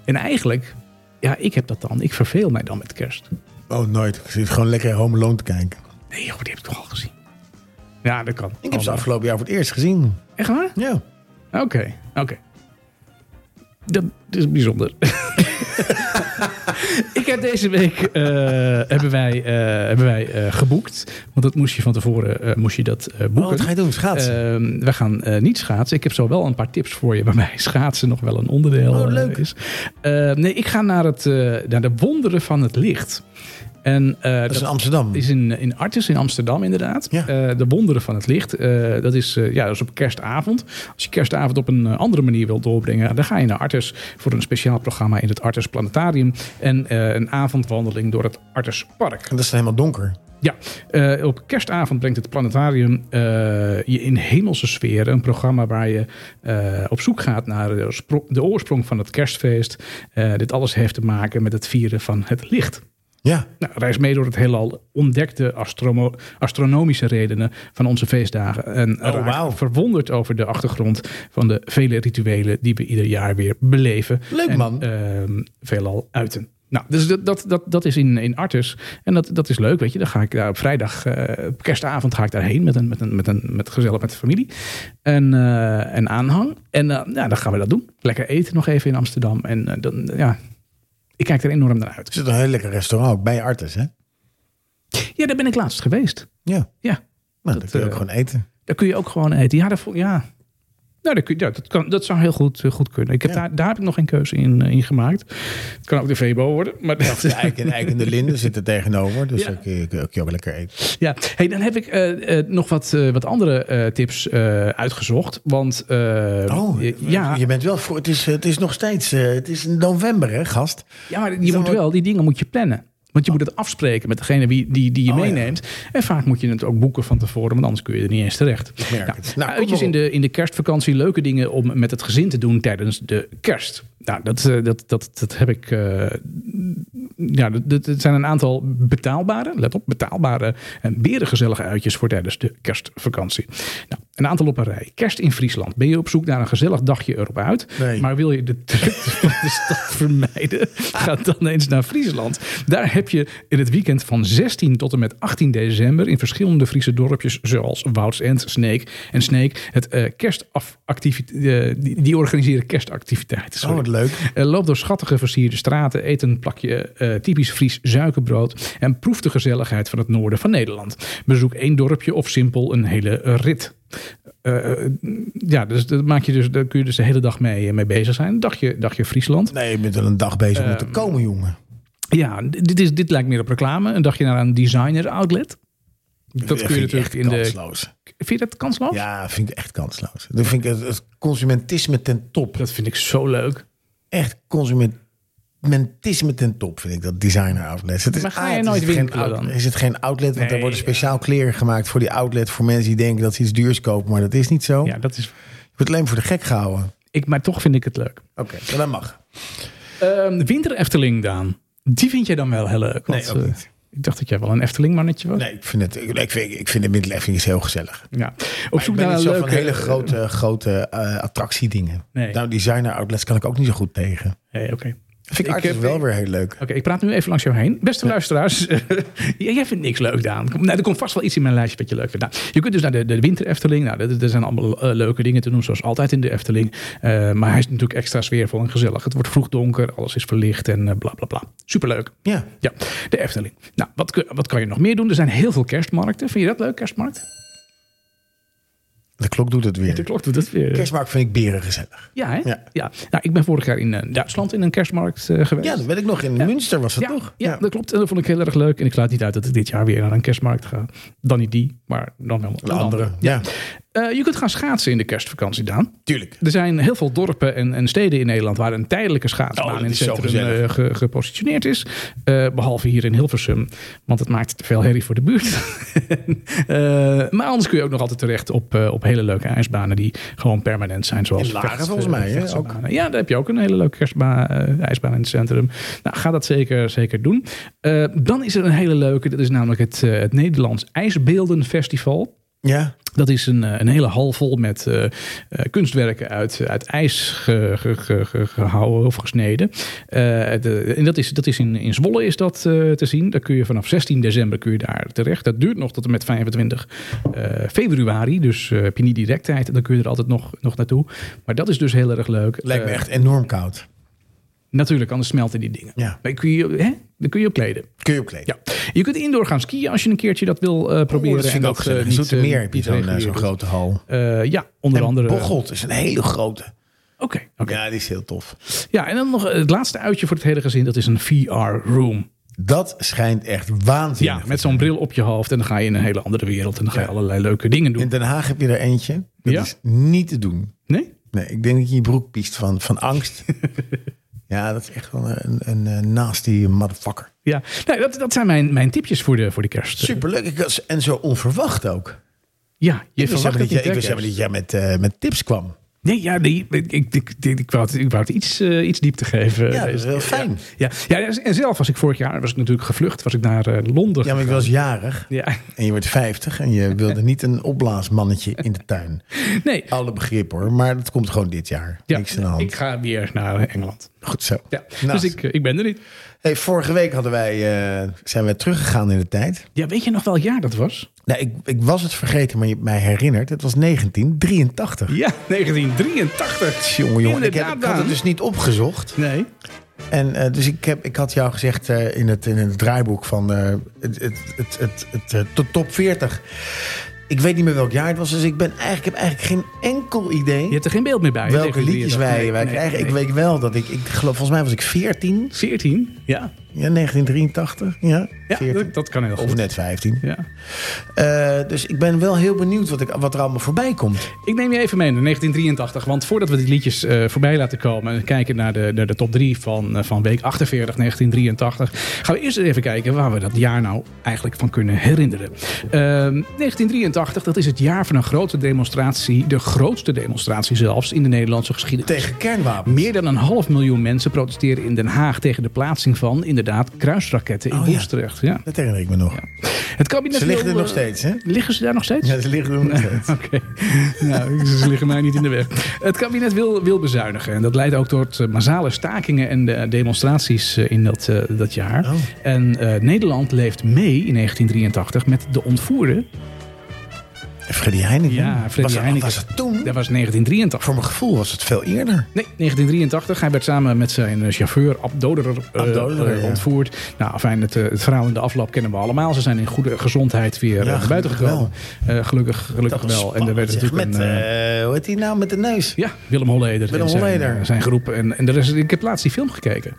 En eigenlijk, ja, ik heb dat dan. Ik verveel mij dan met kerst. Oh, nooit. Ik zit gewoon lekker Home Alone te kijken. Nee, joh, die heb ik toch al gezien. Ja, dat kan. Ik heb ze afgelopen jaar voor het eerst gezien. Echt waar? Ja. Oké, oké. Okay. Dat is bijzonder. ik heb deze week uh, hebben wij, uh, hebben wij uh, geboekt. Want dat moest je van tevoren moest je dat boeken. Oh, wat ga je doen? Schaatsen? Ehm, we gaan niet schaatsen. Ik heb zo wel een paar tips voor je waarbij schaatsen nog wel een onderdeel oh, leuk. is. nee, ik ga naar, het, naar de wonderen van het licht. En, uh, dat, dat is in Amsterdam. Is in, in Artis in Amsterdam inderdaad. Ja. Uh, de wonderen van het licht. Uh, dat, is, ja, dat is op kerstavond. Als je kerstavond op een andere manier wilt doorbrengen... dan ga je naar Artis voor een speciaal programma in het Artis Planetarium. En een avondwandeling door het Artis Park. En dat is helemaal donker. Ja, uh, op kerstavond brengt het planetarium uh, je in hemelse sferen. Een programma waar je uh, op zoek gaat naar de, de, oorsprong van het kerstfeest. dit alles heeft te maken met het vieren van het licht. Ja. Nou, reis mee door het heelal. Ontdek de astronomische redenen van onze feestdagen. En oh, wow. verwonderd over de achtergrond van de vele rituelen die we ieder jaar weer beleven. Leuk en, man. Uh, veelal uiten. Nou, dus dat, dat, dat, dat is in, in Artus. En dat, dat is leuk, weet je. Dan ga ik daar op vrijdag, uh, op kerstavond ga ik daarheen met een, met een, met een met gezellig met de familie. En, uh, en aanhang. En uh, ja, dan gaan we dat doen. Lekker eten nog even in Amsterdam. En dan, ja, ik kijk er enorm naar uit. Er zit een heel lekker restaurant ook bij Artis, hè? Ja, daar ben ik laatst geweest. Ja. Ja. Nou, dat, kun je ook gewoon eten. Daar kun je ook gewoon eten. Ja, dat, ja. Nou, dat, kun ja, dat, kan, dat zou heel goed, goed kunnen. Ik heb Ja. daar, daar heb ik nog geen keuze in, in gemaakt. Het kan ook de Vebo worden. Maar Of de eik en, eik en de linden zitten tegenover. Dus Ja. je, kun je ook lekker eten. Ja, hey, dan heb ik eh, eh, nog wat, eh, wat andere eh, tips eh, uitgezocht. Want eh, Oh, eh, ja, je bent wel voor. Het is, het is nog steeds. eh, het is november, hè, gast? ja, maar je moet wel, die dingen moet je plannen. Want je moet het afspreken met degene wie, die, die je Oh, ja. meeneemt. En vaak moet je het ook boeken van tevoren, want anders kun je er niet eens terecht. Ik merk Nou, het. Nou, uitjes in de, in de kerstvakantie, leuke dingen om met het gezin te doen tijdens de kerst. Nou, dat, eh, dat, dat, dat heb ik. eh, ja, dat- zijn een aantal betaalbare, let op, betaalbare en berengezellige uitjes voor tijdens de kerstvakantie. Nou, een aantal op een rij. Kerst in Friesland. Ben je op zoek naar een gezellig dagje erop uit, Nee. maar wil je de drukte van de stad vermijden? Ga dan eens naar Friesland. Daar heb je in het weekend van 16 tot en met 18 december in verschillende Friese dorpjes zoals Woudsend, Sneek en Sneek het eh kerstactiviteit. die, die organiseren kerstactiviteiten. Oh, sorry. wat leuk. Uh, loop door schattige versierde straten, eet een plakje eh, typisch Fries suikerbrood en proef de gezelligheid van het noorden van Nederland. Bezoek één dorpje of simpel een hele rit. Eh, eh, ja, dus dat maak je dus, daar kun je dus de hele dag mee, mee bezig zijn. Dagje, dagje Friesland. Nee, je bent wel een dag bezig om te komen, jongen. Ja, dit, is, dit lijkt meer op reclame. Een dagje naar een designer outlet. Dat kun je natuurlijk echt in de. Vind je dat kansloos? Ja, vind ik echt kansloos. Dat vind ik het, het consumentisme ten top. Dat vind ik zo leuk. Echt consumentisme ten top, vind ik dat designer outlets. Het is, Maar ga je nooit winkelen dan? Is het geen outlet? Want er worden speciaal kleren gemaakt voor die outlet. Voor mensen die denken dat ze iets duurs kopen. Maar dat is niet zo. Ja, dat is. Je wordt alleen voor de gek gehouden. Ik, maar toch vind ik het leuk. Oké, maar dat mag. Ehm, Winter Efteling, Daan. Die vind jij dan wel heel leuk. Nee, ook eh, niet. Ik dacht dat jij wel een Efteling-mannetje was. Nee, ik vind het, ik, vind, ik vind de middeleffing is heel gezellig. Ja. Op zoek naar zo leuke... van hele grote, grote eh, attractiedingen. Nee. Nou, designer outlets kan ik ook niet zo goed tegen. Nee, oké. Vind ik, Ik heb- wel weer heel leuk. Oké, ik praat nu even langs jou heen. Beste luisteraars, ja, jij vindt niks leuk, Daan. Kom- Nou, er komt vast wel iets in mijn lijstje wat je leuk vindt. Nou, je kunt dus naar de, de Winter Efteling. Nou, er, er zijn allemaal eh, leuke dingen te doen, zoals altijd in de Efteling. Eh, maar hij is natuurlijk extra sfeervol en gezellig. Het wordt vroeg donker, alles is verlicht en eh, bla bla bla. Superleuk. Ja. Ja, de Efteling. Nou, wat, wat kan je nog meer doen? Er zijn heel veel kerstmarkten. Vind je dat leuk, kerstmarkt? De klok doet het weer. De klok doet het weer. Kerstmarkt vind ik beren gezellig. Ja, hè? Ja. Ja. Nou, ik ben vorig jaar in eh, Duitsland in een kerstmarkt eh, geweest. Ja, dat weet ik nog. In Münster was het ja, toch? Ja, dat klopt. En dat vond ik heel erg leuk. En ik sluit niet uit dat ik dit jaar weer naar een kerstmarkt ga. Dan niet die, maar dan wel een De andere. andere. Ja. Eh, je kunt gaan schaatsen in de kerstvakantie, Daan. Tuurlijk. Er zijn heel veel dorpen en, en steden in Nederland waar een tijdelijke Oh, schaatsbaan dat in het centrum eh, ge- gepositioneerd is. Eh, behalve hier in Hilversum, want het maakt te veel herrie voor de buurt. Maar anders kun je ook nog altijd terecht op, op hele leuke ijsbanen die gewoon permanent zijn. Zoals In Laren volgens mij, hè, vechtsbanen. Ja, daar heb je ook een hele leuke ijsbaan in het centrum. Nou, ga dat zeker, zeker doen. Dan is er een hele leuke, dat is namelijk het, het Nederlands IJsbeeldenfestival. Ja. Dat is een, eh, een hele hal vol met eh, eh, kunstwerken uit, uit ijs ge- ge- ge- ge- gehouden of gesneden. De, en dat is, dat is in, in Zwolle is dat te zien. Daar kun je vanaf 16 december kun je daar terecht. Dat duurt nog tot en met 25 eh, februari. Dus heb je niet direct tijd. Dan kun je er altijd nog, nog naartoe. Maar dat is dus heel erg leuk. Lijkt me echt enorm koud. Natuurlijk, anders smelten die dingen. Ja. Maar kun je, hè? Dan kun je op kleden. Kun je opkleden. Ja. Je kunt indoor gaan skiën als je een keertje dat wil eh, proberen. Oh, dat vind ik en ook eh, niet, eh, heb je zo'n eh, grote hal. Eh, ja, onder en andere. Bocholt is een hele grote. Oké, oké. Ja, die is heel tof. Ja, en dan nog het laatste uitje voor het hele gezin. Dat is een VR-room. Dat schijnt echt waanzinnig. Ja, met zo'n bril op je hoofd. En dan ga je in een hele andere wereld. En dan ga je allerlei leuke dingen doen. In Den Haag heb je er eentje. Dat Ja? is niet te doen. Nee? Nee, ik denk dat je je broek piest van, van angst. ja, dat is echt wel een, een, een nasty motherfucker. Ja, nee, dat, dat zijn mijn, mijn tipjes voor de, voor de kerst. Superleuk. En zo onverwacht ook. Ja, je Ik verwacht niet, niet. ik wist helemaal niet dat jij met, eh, met tips kwam. Nee, ja, nee, ik, ik, ik, ik, ik wou het, ik wou het iets, eh, iets diep te geven. Ja, dat is wel keer. fijn. Ja, ja. ja, en zelf was ik vorig jaar was ik natuurlijk gevlucht. Was ik naar eh, Londen. Ja, maar ik was jarig. Ja, En je wordt 50 en je wilde niet een opblaasmannetje in de tuin. nee. Alle begrip hoor, maar dat komt gewoon dit jaar. Ja, Niks aan de hand. ik ga weer naar Engeland. Goed zo. Ja, Nou, dus ik, eh, ik ben er niet. hey, vorige week hadden wij, eh, zijn we teruggegaan in de tijd. Ja, weet je nog welk jaar dat was? Nou, ik, ik was het vergeten, maar je hebt mij herinnerd. Het was 1983. Ja, 1983. Jongen, jongen. Ik, heb, ik had het dus niet opgezocht. Nee. En eh, dus ik, heb, ik had jou gezegd in, het, in het draaiboek van het, het, het, het, het, tot top 40. Ik weet niet meer welk jaar het was, dus ik, ben eigenlijk, ik heb eigenlijk geen enkel idee Je hebt er geen beeld meer bij. welke liedjes 83. wij, Nee, wij nee, krijgen. Ik weet wel dat ik, ik geloof, volgens mij was ik 14, 14? Ja. Ja, 1983, ja, Ja, 14. dat, dat kan heel of goed. net 15. Ja. Eh, dus ik ben wel heel benieuwd wat, ik, wat er allemaal voorbij komt. Ik neem je even mee naar 1983. Want voordat we die liedjes eh, voorbij laten komen... en kijken naar de, naar de top 3 van, eh, van week 48, 1983... gaan we eerst even kijken waar we dat jaar nou eigenlijk van kunnen herinneren. Ehm, 1983, dat is het jaar van een grote demonstratie. De grootste demonstratie zelfs in de Nederlandse geschiedenis. Tegen kernwapens. Meer dan een half miljoen mensen protesteren in Den Haag... tegen de plaatsing van, inderdaad, kruisraketten in Oh ja. Woensdrecht. Ja. Dat herinner ik me nog. Het kabinet Ze liggen wil, er nog eh, steeds, hè? Liggen ze daar nog steeds? Ja, ze liggen er nog steeds. Oké, nou, ze liggen mij niet in de weg. Het kabinet wil, wil bezuinigen. En dat leidt ook tot eh, massale stakingen en de demonstraties eh, in dat, dat jaar. Oh. En Nederland leeft mee in 1983 met de ontvoerder. Freddy Heineken. Ja, Freddy was, dat- Heineken. Was het toen? Dat was 1983. Voor mijn gevoel was het veel eerder. Nee, 1983. Hij werd samen met zijn eh, chauffeur Ab Doderer, eh, eh, ja. ontvoerd. Nou, fijn, het, eh, het verhaal in de afloop kennen we allemaal. Ze zijn in goede gezondheid weer Ja, eh, naar buiten gekomen. Eh, gelukkig gelukkig wel. En er werd natuurlijk een... met, eh, eh, hoe heet die nou met de neus? Ja, Willem Holleder. Willem zijn, Holleder. eh, zijn groep. En, en de rest, ik heb laatst die film gekeken.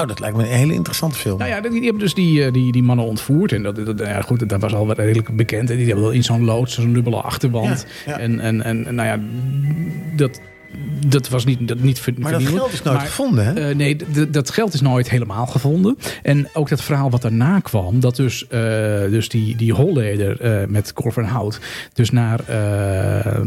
Oh, dat lijkt me een hele interessante film. Nou ja, die, die hebben dus die, eh, die, die mannen ontvoerd. En dat, dat, ja, goed, dat was al redelijk bekend. En die hebben wel in zo'n loods, zo'n dubbele achterwand. Ja, en, en en nou ja, dat, dat was niet, dat niet ver, maar dat geld is nooit Maar, gevonden, hè? eh, nee, dat geld is nooit helemaal gevonden. En ook dat verhaal wat daarna kwam, dat dus, eh, dus die, die Holleder eh, met Cor van Hout dus naar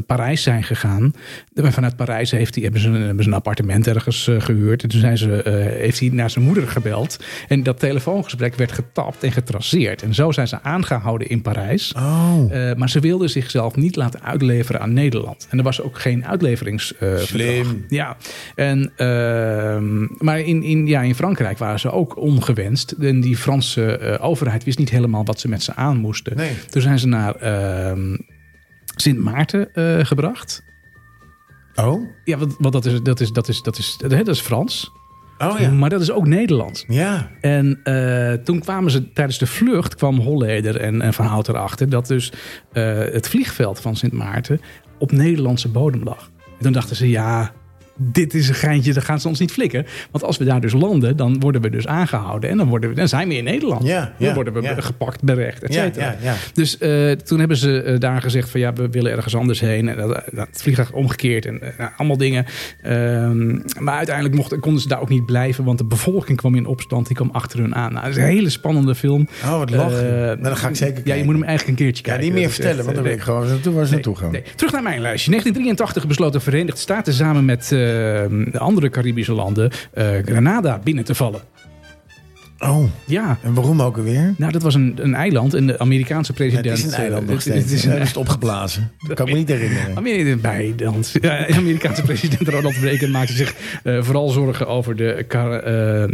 Parijs zijn gegaan. En vanuit Parijs heeft hij, hebben, ze een, hebben ze een appartement ergens eh, gehuurd. En toen zijn ze, heeft hij naar zijn moeder gebeld. En dat telefoongesprek werd getapt en getraceerd. En zo zijn ze aangehouden in Parijs. oh. Maar ze wilden zichzelf niet laten uitleveren aan Nederland. En er was ook geen uitleverings. Eh, Slim. Ja, en, ehm, maar in, in, ja, in Frankrijk waren ze ook ongewenst. En die Franse eh, overheid wist niet helemaal wat ze met ze aan moesten. Nee. Toen zijn ze naar ehm, Sint Maarten eh, gebracht. Oh? Ja, want, want dat, is, dat, is, dat, is, dat, is, dat, is, dat is Frans. Oh ja. Maar dat is ook Nederlands. Ja. En toen kwamen ze tijdens de vlucht, kwam Holleder en, en Van Hout erachter, dat dus het vliegveld van Sint Maarten op Nederlandse bodem lag. Toen dachten ze, ja, dit is een geintje, dat gaan ze ons niet flikken. Want als we daar dus landen, dan worden we dus aangehouden. En dan, worden we, dan zijn we in Nederland. Ja, dan ja, worden we ja. gepakt, berecht, et Ja, cetera. ja, ja. Dus eh, toen hebben ze eh, daar gezegd van ja, we willen ergens anders heen. En dat, dat het vliegtuig omgekeerd en eh, nou, allemaal dingen. Ehm, maar uiteindelijk mochten, konden ze daar ook niet blijven, want de bevolking kwam in opstand. Die kwam achter hun aan. Nou, dat is een hele spannende film. Oh, wat lachen. Nou, dan ga ik zeker Ja, je kijken. moet hem eigenlijk een keertje Ja, kijken. niet meer vertellen, echt, want dan weet ik gewoon waar ze naartoe gaan. Nee. Terug naar mijn lijstje. 1983 besloot de Verenigde Staten samen met andere Caribische landen eh, Grenada binnen te vallen. Oh, Ja. en waarom ook alweer? Nou, dat was een, een eiland en de Amerikaanse president. het is een eiland eh, nog het- steeds. Het is een het opgeblazen. Dat kan ik me niet herinneren. Amerika. Ja, Amerikaanse president Ronald Reagan maakte zich eh, vooral zorgen over de, eh,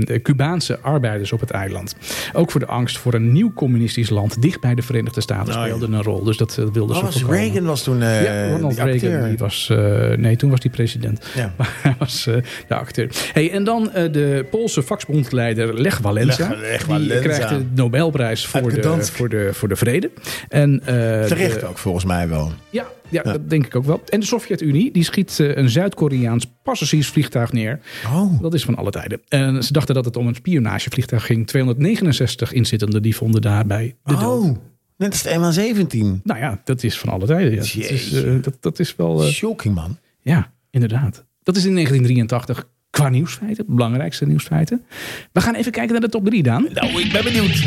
de Cubaanse arbeiders op het eiland. Ook voor de angst voor een nieuw communistisch land dicht bij de Verenigde Staten Oh, ja. speelde een rol. Dus dat wilde Oh, ze was voorkomen. Reagan was toen ja, Ronald die acteur. Reagan. Die was, nee, toen was hij president. Ja. Maar hij was de acteur. Hey, en dan de Poolse vakbondsleider Lech Walesa. Die krijgt de Nobelprijs voor de, voor, de, voor de vrede. En, eh, Terecht de- ook, volgens mij wel. ja, ja, dat denk ik ook wel. En de Sovjet-Unie die schiet eh, een Zuid-Koreaans passagiersvliegtuig neer. Oh, Dat is van alle tijden. En ze dachten dat het om een spionagevliegtuig ging. 269 inzittenden die vonden daarbij de dood. oh. net als de MH17. Nou ja, dat is van alle tijden. Ja. Dat, is, eh, dat, dat is wel... eh, Shocking, man. ja, inderdaad. Dat is in 1983 qua nieuwsfeiten. Belangrijkste nieuwsfeiten. We gaan even kijken naar de top 3, Daan. Nou, ik ben benieuwd.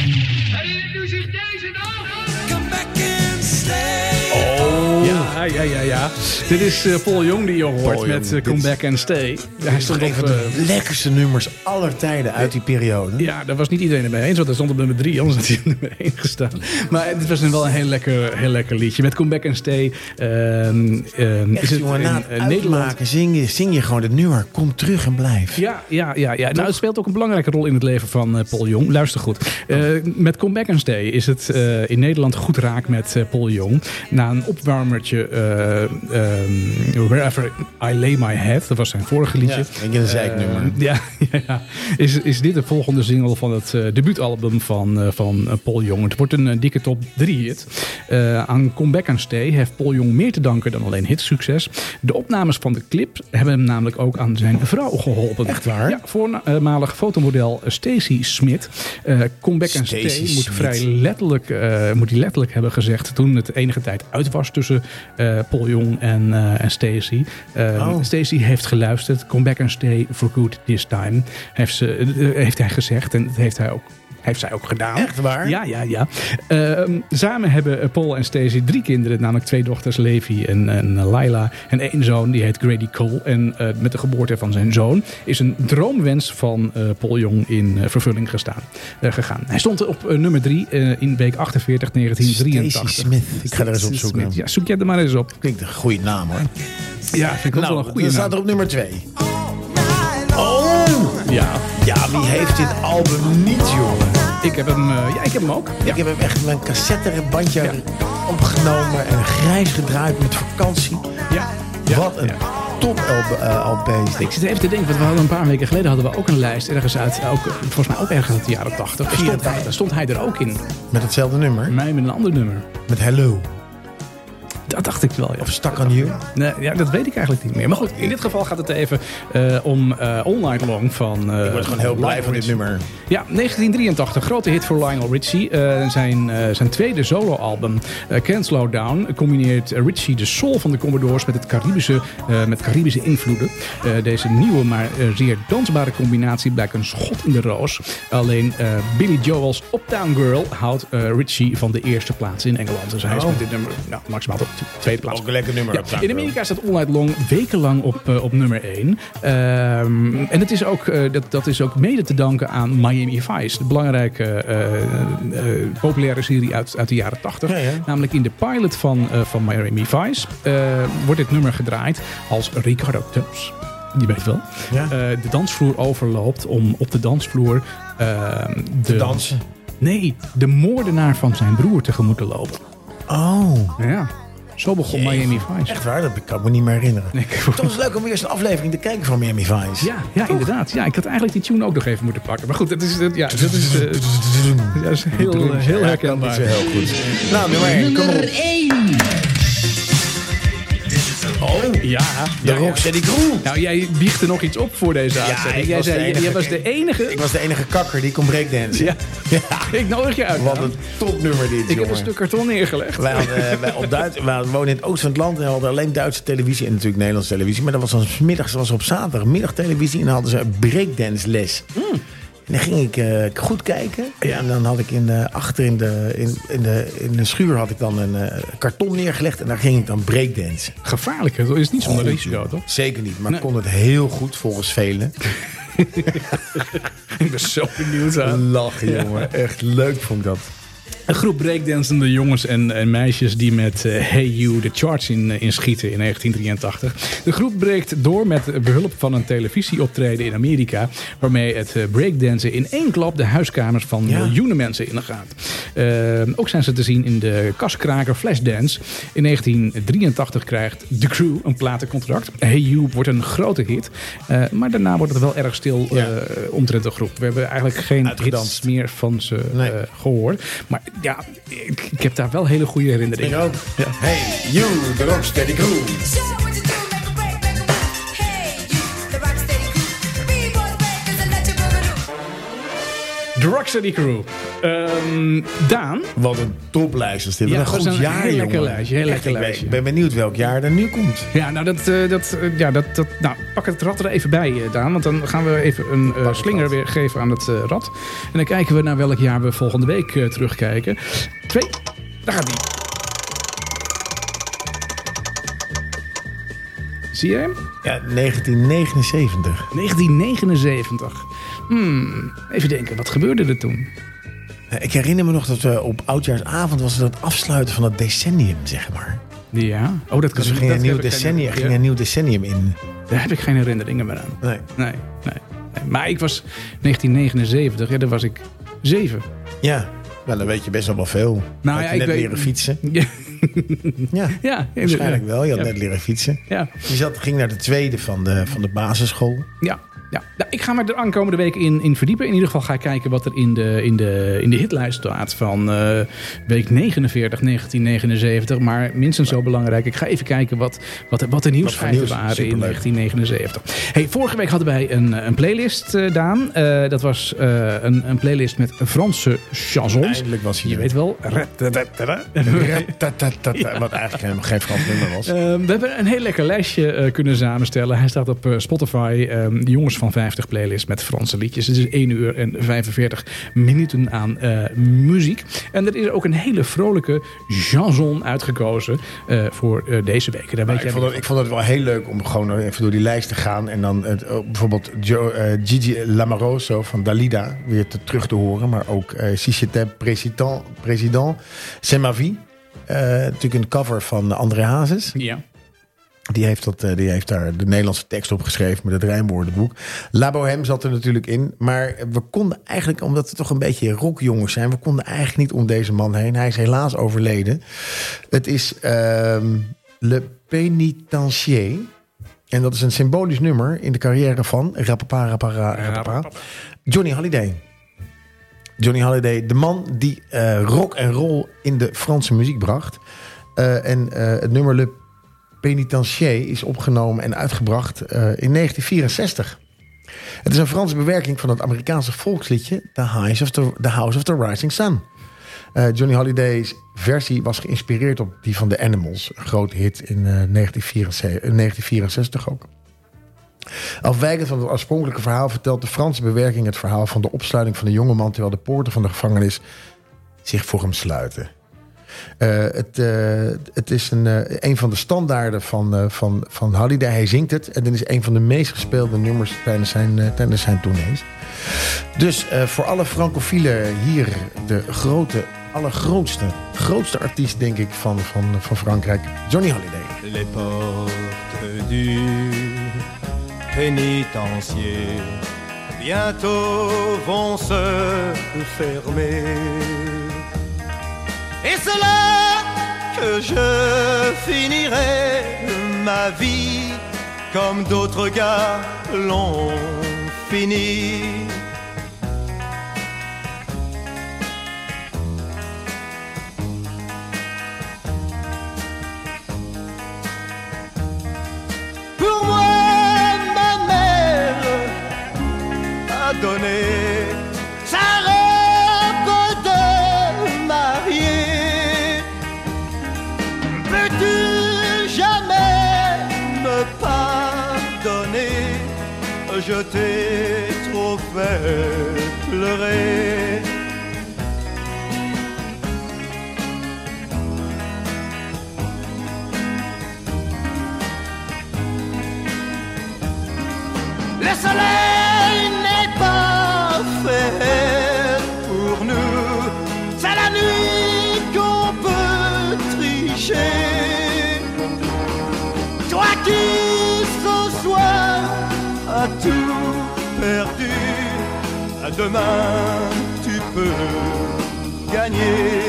Ja, ja, ja, ja. Dit is eh, Paul Jong die je hoort Paul met eh, dit Come Back and Stay. Hij stond op... van eh, de lekkerste nummers aller tijden uit die periode. Ja, daar was niet iedereen het mee eens, want hij stond op nummer 3, anders had hij op nummer 1 gestaan. Maar het was wel een heel lekker, heel lekker liedje. Met Come Back and Stay ehm, ehm, is het jongen, na het Nederland... zing je, zing je gewoon het nummer. Kom terug en blijf. Ja, ja, ja, ja. Nou, het speelt ook een belangrijke rol in het leven van Paul Jong. Luister goed. Met Come Back and Stay is het in Nederland goed raak met Paul Jong. Na een opwarmertje eh, ehm, Wherever I Lay My Head, dat was zijn vorige liedje. Ja, een zeiknummer. Eh, ja, ja, ja. Is, is dit de volgende single van het eh, debuutalbum van, van Paul Jong. Het wordt een dikke top 3 hit. Aan Come Back and Stay heeft Paul Jong meer te danken dan alleen hitsucces. De opnames van de clip hebben hem namelijk ook aan zijn vrouw geholpen. Echt waar? Ja, voormalig fotomodel Stacy Smit. Eh Come Back and Stacey Stay moet vrij letterlijk, moet hij letterlijk hebben gezegd toen het enige tijd uit was tussen eh, Paul Jong en, eh en Stacy. Eh, Oh. Stacy heeft geluisterd. Come back and stay for good this time. Heeft, ze, heeft hij gezegd. En dat heeft hij ook. Heeft zij ook gedaan. Echt waar? Ja, ja, ja. Ehm, samen hebben eh, Paul en Stacy drie kinderen. Namelijk twee dochters, Levi en, en eh, Laila. En één zoon, die heet Grady Cole. En eh, met de geboorte van zijn zoon is een droomwens van eh, Paul Jong in vervulling gestaan, gegaan. Hij stond op nummer drie in week 48, Stacy 1983. Smith. Ik ga er eens op zoeken. Ja, zoek jij er maar eens op. Klinkt een goede naam hoor. Ja, vind ik wel een Nou, goede dan staat naam. er op nummer 2. Oh! Ja, Ja, wie heeft dit album niet, jongen? ik heb hem, eh, ja, ik heb hem ook. Ik heb hem echt met een cassettebandje opgenomen en grijs gedraaid met vakantie. Ja. ja. Wat een top LP, eh, is Ik zit even te denken, want we hadden een paar weken geleden hadden we ook een lijst ergens uit, ook, volgens mij ook ergens uit de jaren 80. Daar stond, 84. daar stond hij er ook in. Met hetzelfde nummer. Mij met een ander nummer. Met Hello. Dat dacht ik wel. Ja. Of You. Nee, ja, dat weet ik eigenlijk niet meer. Maar goed, in dit geval gaat het even eh, om eh, All Night Long van. eh, Ik word gewoon heel blij van dit nummer. Ja, 1983, grote hit voor Lionel Richie. Zijn, zijn tweede soloalbum, Can't Slow Down, combineert Richie de soul van de Commodores met, het Caribische, met Caribische invloeden. Deze nieuwe, maar zeer dansbare combinatie blijkt een schot in de roos. Alleen Billy Joel's Uptown Girl houdt Richie van de eerste plaats in Engeland. Dus hij is Oh. met dit nummer nou, maximaal de tweede plaats. Ook een lekker nummer. Ja, in. Amerika staat All Night Long wekenlang op, eh, op nummer 1. en het is ook, eh, dat, dat is ook mede te danken aan Miami Vice. De belangrijke eh, populaire serie uit, uit de jaren 80. Ja, ja. Namelijk in de pilot van, van Miami Vice wordt dit nummer gedraaid als Ricardo Tubbs. Je weet wel. De dansvloer overloopt om op de dansvloer eh, de, Dansen. Nee, de moordenaar van zijn broer tegemoet te lopen. Oh. Ja, zo begon. Miami Vice. Echt waar? Dat kan ik me niet meer herinneren. Nee, Toch is het leuk om weer eens een aflevering te kijken van Miami Vice. Ja, ja inderdaad. Ja, ik had eigenlijk die tune ook nog even moeten pakken. Maar goed, dat is, dat- ja, dat is, eh, ja, dat is heel, eh, heel herkenbaar. zo heel goed. Nou, nummer 1. Kom maar op. Nummer 1. Oh, Ja, De ja, ja. Rocksteady Crew. Nou, jij biegt er nog iets op voor deze uitzending. Jij was de zei, enige- jij was de enige. Ik was de enige kakker die kon breakdansen. Ja. Ik nodig je uit. Wat man. een topnummer dit, Ik heb een stuk karton neergelegd. Wij, hadden, eh, wij, op Duits, wij wonen in het oosten van het land en hadden alleen Duitse televisie en natuurlijk Nederlandse televisie. Maar dat was dan middags, was op zaterdagmiddag televisie en dan hadden ze een breakdance les. Hmm. En dan ging ik eh, goed kijken. En dan had ik in de, achter in de, in, in, de, in de schuur had ik dan een eh, karton neergelegd en daar ging ik dan breakdansen. Gevaarlijk, het is niet zonder risico, toch? Zeker niet, maar Nee. ik kon het heel goed volgens velen. Ik ben zo benieuwd aan. Lachen, jongen. Echt leuk vond ik dat. Een groep breakdansende jongens en, en meisjes die met eh, Hey You de charts in, eh, inschieten in 1983. De groep breekt door met behulp van een televisieoptreden in Amerika. Waarmee het eh, breakdansen in één klap de huiskamers van Ja. miljoenen mensen ingaat. Eh, ook zijn ze te zien in de kaskraker Flashdance. In 1983 krijgt The Crew een platencontract. Hey You wordt een grote hit. Eh, maar daarna wordt het wel erg stil Ja. eh, omtrent de groep. We hebben eigenlijk geen Uitgedanst. hits meer van ze Nee. eh, gehoord. Maar ja, ik, ik heb daar wel hele goede herinneringen. Ik ook. Ja. Hey, you, de Rocksteady Crew. Show what you do, make a break, make a move. Hey, you, the rocksteady crew. The Rocksteady Crew. Ehm, Daan, Wat een toplijst is dit. Ja, een dat goed is een jaar, heel lekker jongen. lijstje, heel lekker lijstje. Ik ben benieuwd welk jaar er nu komt. ja, nou, dat, eh, dat, eh, ja, dat, dat, nou, pak het rad er even bij, eh, Daan. Want dan gaan we even een slinger weer geven aan het rad. En dan kijken we naar welk jaar we volgende week terugkijken. Twee, daar gaat die. Zie je hem? Ja, 1979. 1979. Hmm, even denken, wat gebeurde er toen? Eh, Ik herinner me nog dat we op oudjaarsavond was het het afsluiten van het decennium, zeg maar. Ja. Oh, dat kan Dus er ging dat een nieuw ik geen- decennium, ging een nieuw decennium in. Daar heb ik geen herinneringen meer aan. Nee. Nee, nee. nee. Maar ik was 1979, ja, daar was ik zeven. Ja, nou, dan weet je best wel wel veel. Nou Had ja, je ik net weet- leren fietsen? Ja, Ja, ja waarschijnlijk wel. Je had Ja. net leren fietsen. Ja, Je zat, ging naar de tweede van de, van de basisschool. ja. Ja, nou, ik ga me er aankomende week in, in verdiepen. In ieder geval ga ik kijken wat er in de, in de, in de hitlijst staat van eh, week 49, 1979. Maar minstens zo belangrijk, ik ga even kijken wat, wat, wat de nieuwsfeiten nieuws? waren in Superleuk. 1979. Hey, vorige week hadden wij een, een playlist, eh, Daan. Eh, dat was een, een playlist met Franse chansons. Eindelijk was Je weet wel. Wat eigenlijk helemaal geen Frans nummer was. Eh, we hebben een heel lekker lijstje kunnen samenstellen. Hij staat op Spotify. eh, de Jongens van 50 playlist met Franse liedjes. Het is 1 uur en 45 minuten aan eh, muziek. En er is ook een hele vrolijke chanson uitgekozen eh, voor eh, deze week. Daar jij ik, vond het, ik vond het wel heel leuk om gewoon even door die lijst te gaan. En dan het, bijvoorbeeld Jo- Gigi Lamoroso van Dalida weer te, terug te horen. Maar ook eh Si président, président C'est ma vie. Natuurlijk een cover van André Hazes. Ja. Die heeft, dat, eh, die heeft daar de Nederlandse tekst op geschreven met het rijmwoordenboek. La Bohème zat er natuurlijk in. Maar we konden eigenlijk, omdat we toch een beetje rockjongens zijn... we konden eigenlijk niet om deze man heen. Hij is helaas overleden. Het is ehm, Le Pénitencier. En dat is een symbolisch nummer in de carrière van... Rapapa, rapapa, rapapa, Johnny Holiday. Johnny Holiday, de man die eh, rock en roll in de Franse muziek bracht. Eh, en het nummer Le Pénitencier is opgenomen en uitgebracht eh, in 1964. Het is een Franse bewerking van het Amerikaanse volksliedje The, House of the, House of the Rising Sun. Eh, Johnny Holiday's versie was geïnspireerd op die van The Animals. Een grote hit in eh, 1964, in 1964 ook. Afwijkend van het oorspronkelijke verhaal vertelt de Franse bewerking het verhaal van de opsluiting van de jongeman terwijl de poorten van de gevangenis zich voor hem sluiten. Eh, het, eh, het is een, eh, een van de standaarden van, van, van Holiday. Hij zingt het. En dit is een van de meest gespeelde nummers tijdens zijn, tijdens zijn tournees. Dus voor alle francofielen hier de grote, allergrootste, grootste artiest denk ik van, van, van Frankrijk. Johnny Holiday. Les portes du pénitencier bientôt vont se fermer. Et c'est là que je finirai ma vie comme d'autres gars l'ont fini. Pour moi, ma mère a donné Je t'ai trop fait pleurer. Demain tu peux gagner.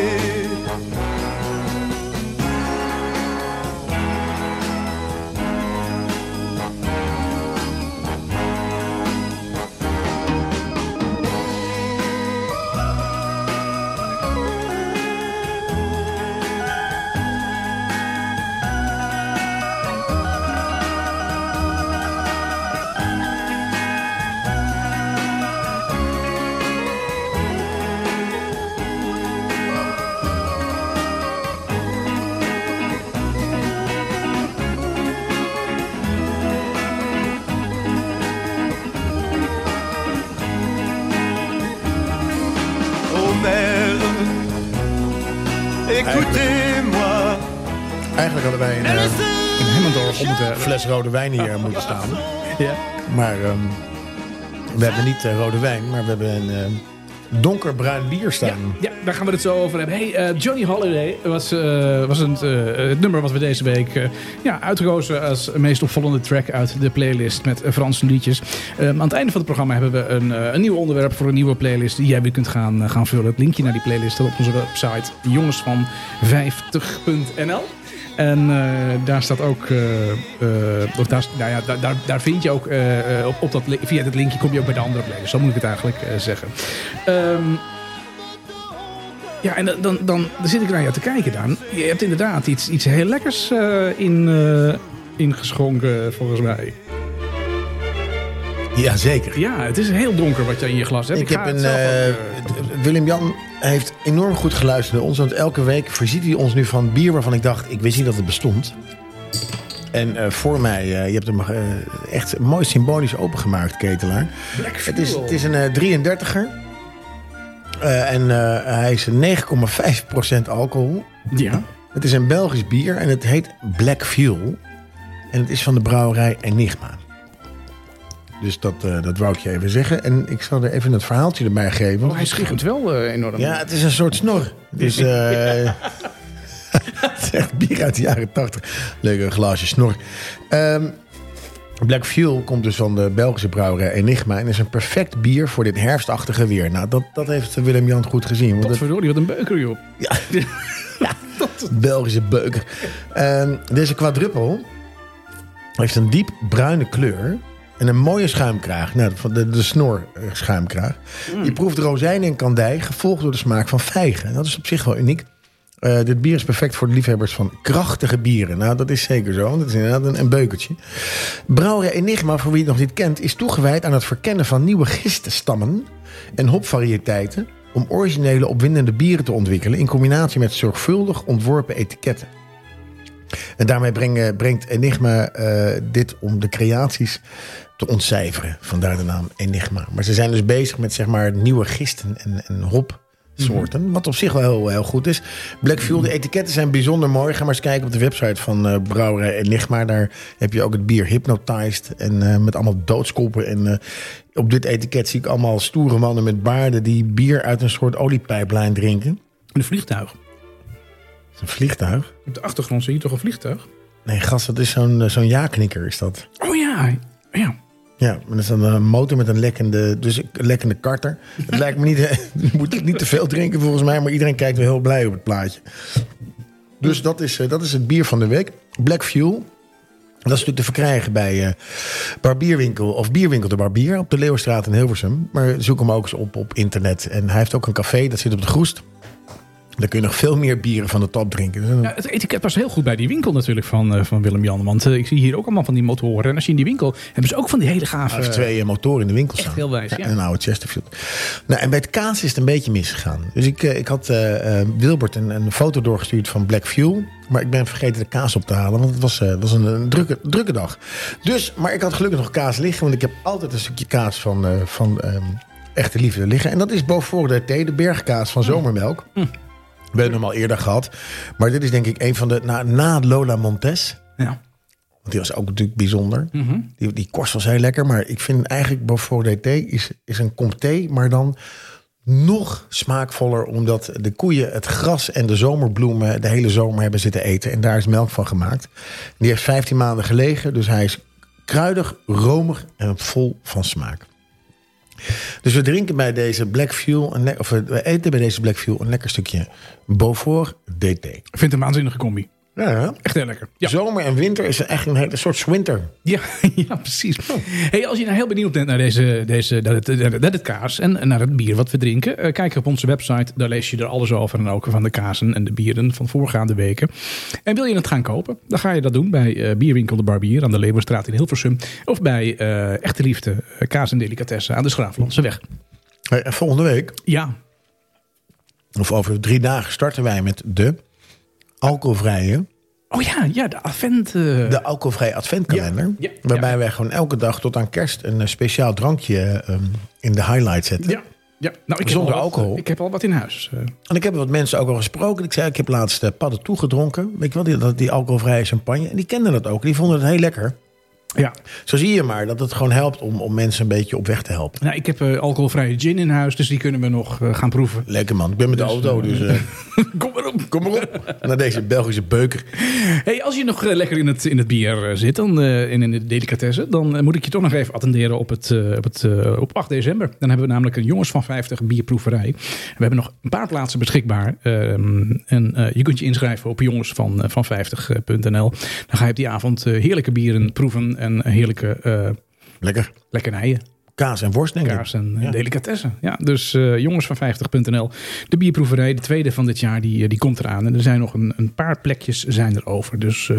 Eigenlijk hadden wij een eh, In Hemmendorf om het... fles rode wijn hier moeten staan. ja. Maar ehm, we hebben niet eh, rode wijn, maar we hebben een eh, donkerbruin bier staan. ja, daar gaan we het zo over hebben. Hey, eh, Johnny Holiday was, eh, was een, eh, het nummer wat we deze week eh, ja, uitgekozen als meest opvallende track uit de playlist met eh, Franse liedjes. Eh, aan het einde van het programma hebben we een, eh, een nieuw onderwerp voor een nieuwe playlist die jij weer kunt gaan, eh, gaan vullen. Het linkje naar die playlist staat op onze website jongensvan50.nl. En eh, daar staat ook, eh, eh, of daar, nou ja, daar, daar, daar vind je ook, op, op dat, via dat linkje kom je ook bij de andere playlist. Zo moet ik het eigenlijk zeggen. Ehm, ja, en dan, dan, dan zit ik naar jou te kijken, Daan. Je hebt inderdaad iets, iets heel lekkers in, ingeschonken, volgens mij. Jazeker. Ja, het is heel donker wat je in je glas hebt. Ik, heb ga het een. ook, eh, Willem-Jan heeft enorm goed geluisterd naar ons. Want elke week voorziet hij ons nu van bier waarvan ik dacht, ik wist niet dat het bestond. En eh, voor mij, eh, je hebt hem eh, echt mooi symbolisch opengemaakt, ketelaar. Het is, het is een eh, 33er. Eh, en hij is 9,5% alcohol. Ja. Het is een Belgisch bier en het heet Black Fuel. En het is van de brouwerij Enigma. Dus dat, eh, dat wou ik je even zeggen. En ik zal er even het verhaaltje erbij geven. Oh, hij schittert wel eh, enorm. Ja, het is een soort snor. Dus het is echt bier uit de jaren 80. Leuk, een glaasje snor. Ehm, Black Fuel komt dus van de Belgische brouwerij Enigma. En is een perfect bier voor dit herfstachtige weer. Nou, dat, dat heeft Willem-Jan goed gezien. Want het, Potverdorie, wat een beuker, joh. Belgische beuker. Ehm, deze quadruppel heeft een diep bruine kleur. En een mooie schuimkraag. Nou, de, de snor eh, schuimkraag. Je proeft rozijnen en kandij, gevolgd door de smaak van vijgen. En dat is op zich wel uniek. Eh, dit bier is perfect voor de liefhebbers van krachtige bieren. Nou, dat is zeker zo. Dat is inderdaad een, een beukertje. Brouwerij Enigma, voor wie het nog niet kent... is toegewijd aan het verkennen van nieuwe giststammen... en hopvariëteiten... om originele opwindende bieren te ontwikkelen... in combinatie met zorgvuldig ontworpen etiketten. En daarmee brengen, brengt Enigma eh, dit om de creaties te ontcijferen. Vandaar de naam Enigma. Maar ze zijn dus bezig met zeg maar nieuwe gisten en, en hopsoorten. Wat op zich wel heel, heel goed is. Black Fuel, de etiketten zijn bijzonder mooi. Ga maar eens kijken op de website van eh, Brouwerij Enigma. Daar heb je ook het bier Hypnotized. En eh, met allemaal doodskoppen. En op dit etiket zie ik allemaal stoere mannen met baarden... die bier uit een soort oliepijplijn drinken. Een vliegtuig. Een vliegtuig. Op de achtergrond zie je toch een vliegtuig? Nee, gast, dat is zo'n eh, zo'n ja-knikker is dat. Oh ja, ja. Ja, maar dat is dan een motor met een lekkende, dus een lekkende karter. Het lijkt me niet, je moet niet te veel drinken volgens mij, maar iedereen kijkt wel heel blij op het plaatje. Dus dat is, eh, dat is het bier van de week. Black Fuel. Dat is natuurlijk te verkrijgen bij eh, Barbierwinkel of Bierwinkel de Barbier op de Leeuwenstraat in Hilversum. Maar zoek hem ook eens op op internet. En hij heeft ook een café, dat zit op de Groest. Dan kun je nog veel meer bieren van de top drinken. Dus Ja, het etiket was heel goed bij die winkel natuurlijk van, eh, van Willem-Jan. Want eh, ik zie hier ook allemaal van die motoren. En als je in die winkel... hebben ze ook van die hele gave... Heeft twee eh, motoren in de winkel staan. heel wijs, ja. Een oude Chesterfield. Nou, en bij het kaas is het een beetje misgegaan. Dus ik, ik had Wilbert een, een foto doorgestuurd van Black Fuel. Maar ik ben vergeten de kaas op te halen. Want het was, was een, een drukke, drukke dag. Dus, maar ik had gelukkig nog kaas liggen. Want ik heb altijd een stukje kaas van, van ehm, Echte Liefde liggen. En dat is Beaufort de Thee, de bergkaas van Zomermelk. We hebben hem al eerder gehad. Maar dit is denk ik een van de... Na, na Lola Montes... Ja. Want die was ook natuurlijk bijzonder. Die, die korst was heel lekker. Maar ik vind eigenlijk Beaufort DT is, is een comté. Maar dan nog smaakvoller. Omdat de koeien het gras en de zomerbloemen de hele zomer hebben zitten eten. En daar is melk van gemaakt. Die heeft 15 maanden gelegen. Dus hij is kruidig, romig en vol van smaak. Dus we drinken bij deze Black Fuel, een of we eten bij deze Black Fuel een lekker stukje Beaufort DT. Ik vind het een waanzinnige combi. Ja, ja. Echt heel lekker. Ja. Zomer en winter is echt een hele soort winter. Ja, ja precies. Hey, als je nou heel benieuwd bent naar, deze, deze, naar, het, naar het kaas en naar het bier wat we drinken, eh, kijk op onze website. Daar lees je er alles over en ook van de kazen en de bieren van voorgaande weken. En wil je het gaan kopen, dan ga je dat doen bij eh, Bierwinkel de Barbier aan de Leeuwenstraat in Hilversum. Of bij eh, Echte Liefde Kaas en Delicatessen aan de Schraaflandse weg. Hey, en volgende week, Ja, of over drie dagen, starten wij met de alcoholvrije, oh ja, ja de Advent. eh, de alcoholvrije adventkalender. Ja, ja, waarbij ja. wij gewoon elke dag tot aan kerst een eh, speciaal drankje ehm, in de highlight zetten. ja, ja. Nou, ik Zonder heb al wat- alcohol. Ik heb al wat in huis. eh. En ik heb wat mensen ook al gesproken. Ik zei, ik heb laatst uh, padden toegedronken. Weet je wel, die, die alcoholvrije champagne. En die kenden dat ook. Die vonden het heel lekker. ja, Zo zie je maar dat het gewoon helpt om, om mensen een beetje op weg te helpen. nou, ik heb alcoholvrije gin in huis, dus die kunnen we nog gaan proeven. Lekker man. Ik ben met de auto, dus Kom maar op. kom maar op. Naar deze Belgische beuker. Hey, als je nog eh, lekker in het, in het bier eh, zit dan, eh, en in de delicatessen, dan moet ik je toch nog even attenderen op, het, op, het, op 8 december. Dan hebben we namelijk een Jongens van 50 bierproeverij. We hebben nog een paar plaatsen beschikbaar. ehm, en je kunt je inschrijven op jongensvan van 50.nl. Dan ga je op die avond heerlijke bieren proeven en heerlijke eh Lekker. lekkernijen. Kaas en worst, denk ik. Kaas en Ja. delicatessen. Ja, dus eh jongens van 50.nl. De bierproeverij, de tweede van dit jaar, die, eh, die komt eraan. En er zijn nog een, een paar plekjes zijn er over. Dus eh,